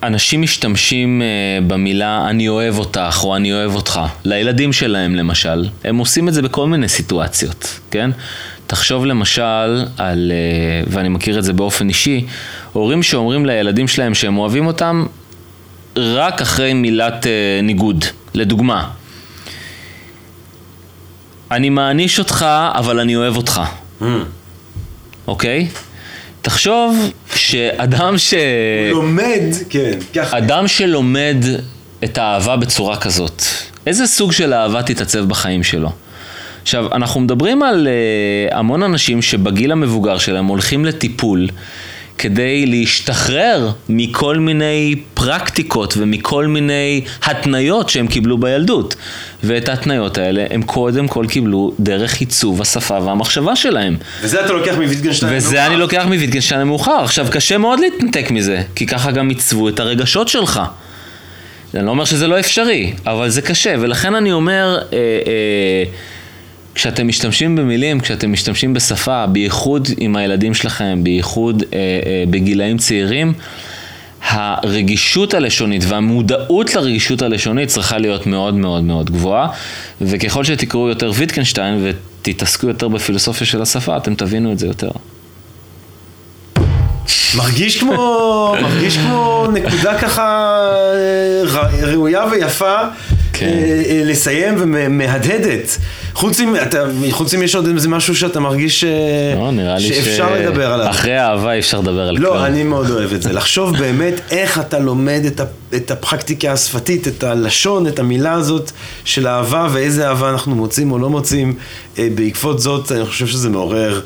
כשאנשים משתמשים במילה אני אוהב אותך או אני אוהב אותך, לילדים שלהם למשל, הם עושים את זה בכל מיני סיטואציות, כן? תחשוב למשל על, ואני מכיר את זה באופן אישי, הורים שאומרים לילדים שלהם שהם אוהבים אותם רק אחרי מילת ניגוד. לדוגמה, אני מעניש אותך, אבל אני אוהב אותך. Mm. אוקיי? תחשוב שאדם ש... לומד, כן, ככה. אדם שלומד את האהבה בצורה כזאת, איזה סוג של אהבה תתעצב בחיים שלו? עכשיו, אנחנו מדברים על uh, המון אנשים שבגיל המבוגר שלהם הולכים לטיפול כדי להשתחרר מכל מיני פרקטיקות ומכל מיני התניות שהם קיבלו בילדות. ואת ההתניות האלה הם קודם כל קיבלו דרך עיצוב השפה והמחשבה שלהם. וזה אתה לוקח מוויטגנשטיין המאוחר. וזה אני לוקח מוויטגנשטיין המאוחר. עכשיו, קשה מאוד להתנתק מזה, כי ככה גם עיצבו את הרגשות שלך. אני לא אומר שזה לא אפשרי, אבל זה קשה, ולכן אני אומר... אה, אה, כשאתם משתמשים במילים, כשאתם משתמשים בשפה, בייחוד עם הילדים שלכם, בייחוד אה, אה, בגילאים צעירים, הרגישות הלשונית והמודעות לרגישות הלשונית צריכה להיות מאוד מאוד מאוד גבוהה, וככל שתקראו יותר ויטקנשטיין ותתעסקו יותר בפילוסופיה של השפה, אתם תבינו את זה יותר. מרגיש כמו, מרגיש כמו נקודה ככה אה, ראויה ויפה כן. אה, אה, לסיים ומהדהדת. חוץ אם, אתה, חוץ אם יש עוד איזה משהו שאתה מרגיש לא, שאפשר ש... לדבר עליו. אחרי אהבה אי אפשר לדבר על לא, כלום. לא, אני מאוד אוהב את זה. לחשוב באמת איך אתה לומד את, את הפרקטיקה השפתית, את הלשון, את המילה הזאת של אהבה, ואיזה אהבה אנחנו מוצאים או לא מוצאים. בעקבות זאת, אני חושב שזה מעורר,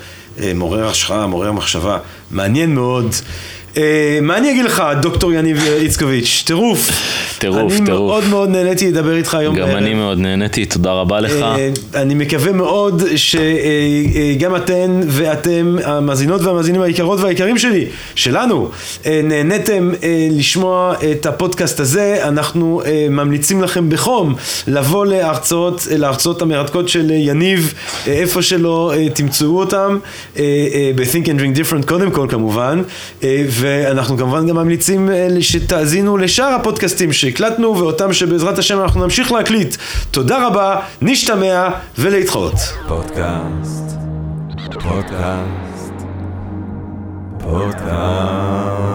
מעורר השראה, מעורר מחשבה. מעניין מאוד. אה, מה אני אגיד לך, דוקטור יניב איצקוביץ'? טירוף. טירוף, טירוף. אני מאוד מאוד נהניתי לדבר איתך היום. גם אני מאוד נהניתי, תודה רבה לך. אה, אני מקווה מאוד שגם אתן ואתם, המאזינות והמאזינים היקרות והיקרים שלי, שלנו, אה, נהניתם לשמוע את הפודקאסט הזה. אנחנו ממליצים לכם בחום לבוא להרצאות, להרצאות המרתקות של יניב, איפה שלא תמצאו אותם, ב-Think and Drink Different קודם כל כמובן. ואנחנו כמובן גם ממליצים אה, שתאזינו לשאר הפודקאסטים שהקלטנו ואותם שבעזרת השם אנחנו נמשיך להקליט. תודה רבה, נשתמע ולהתחרות. פודקאסט, פודקאסט, פודקאסט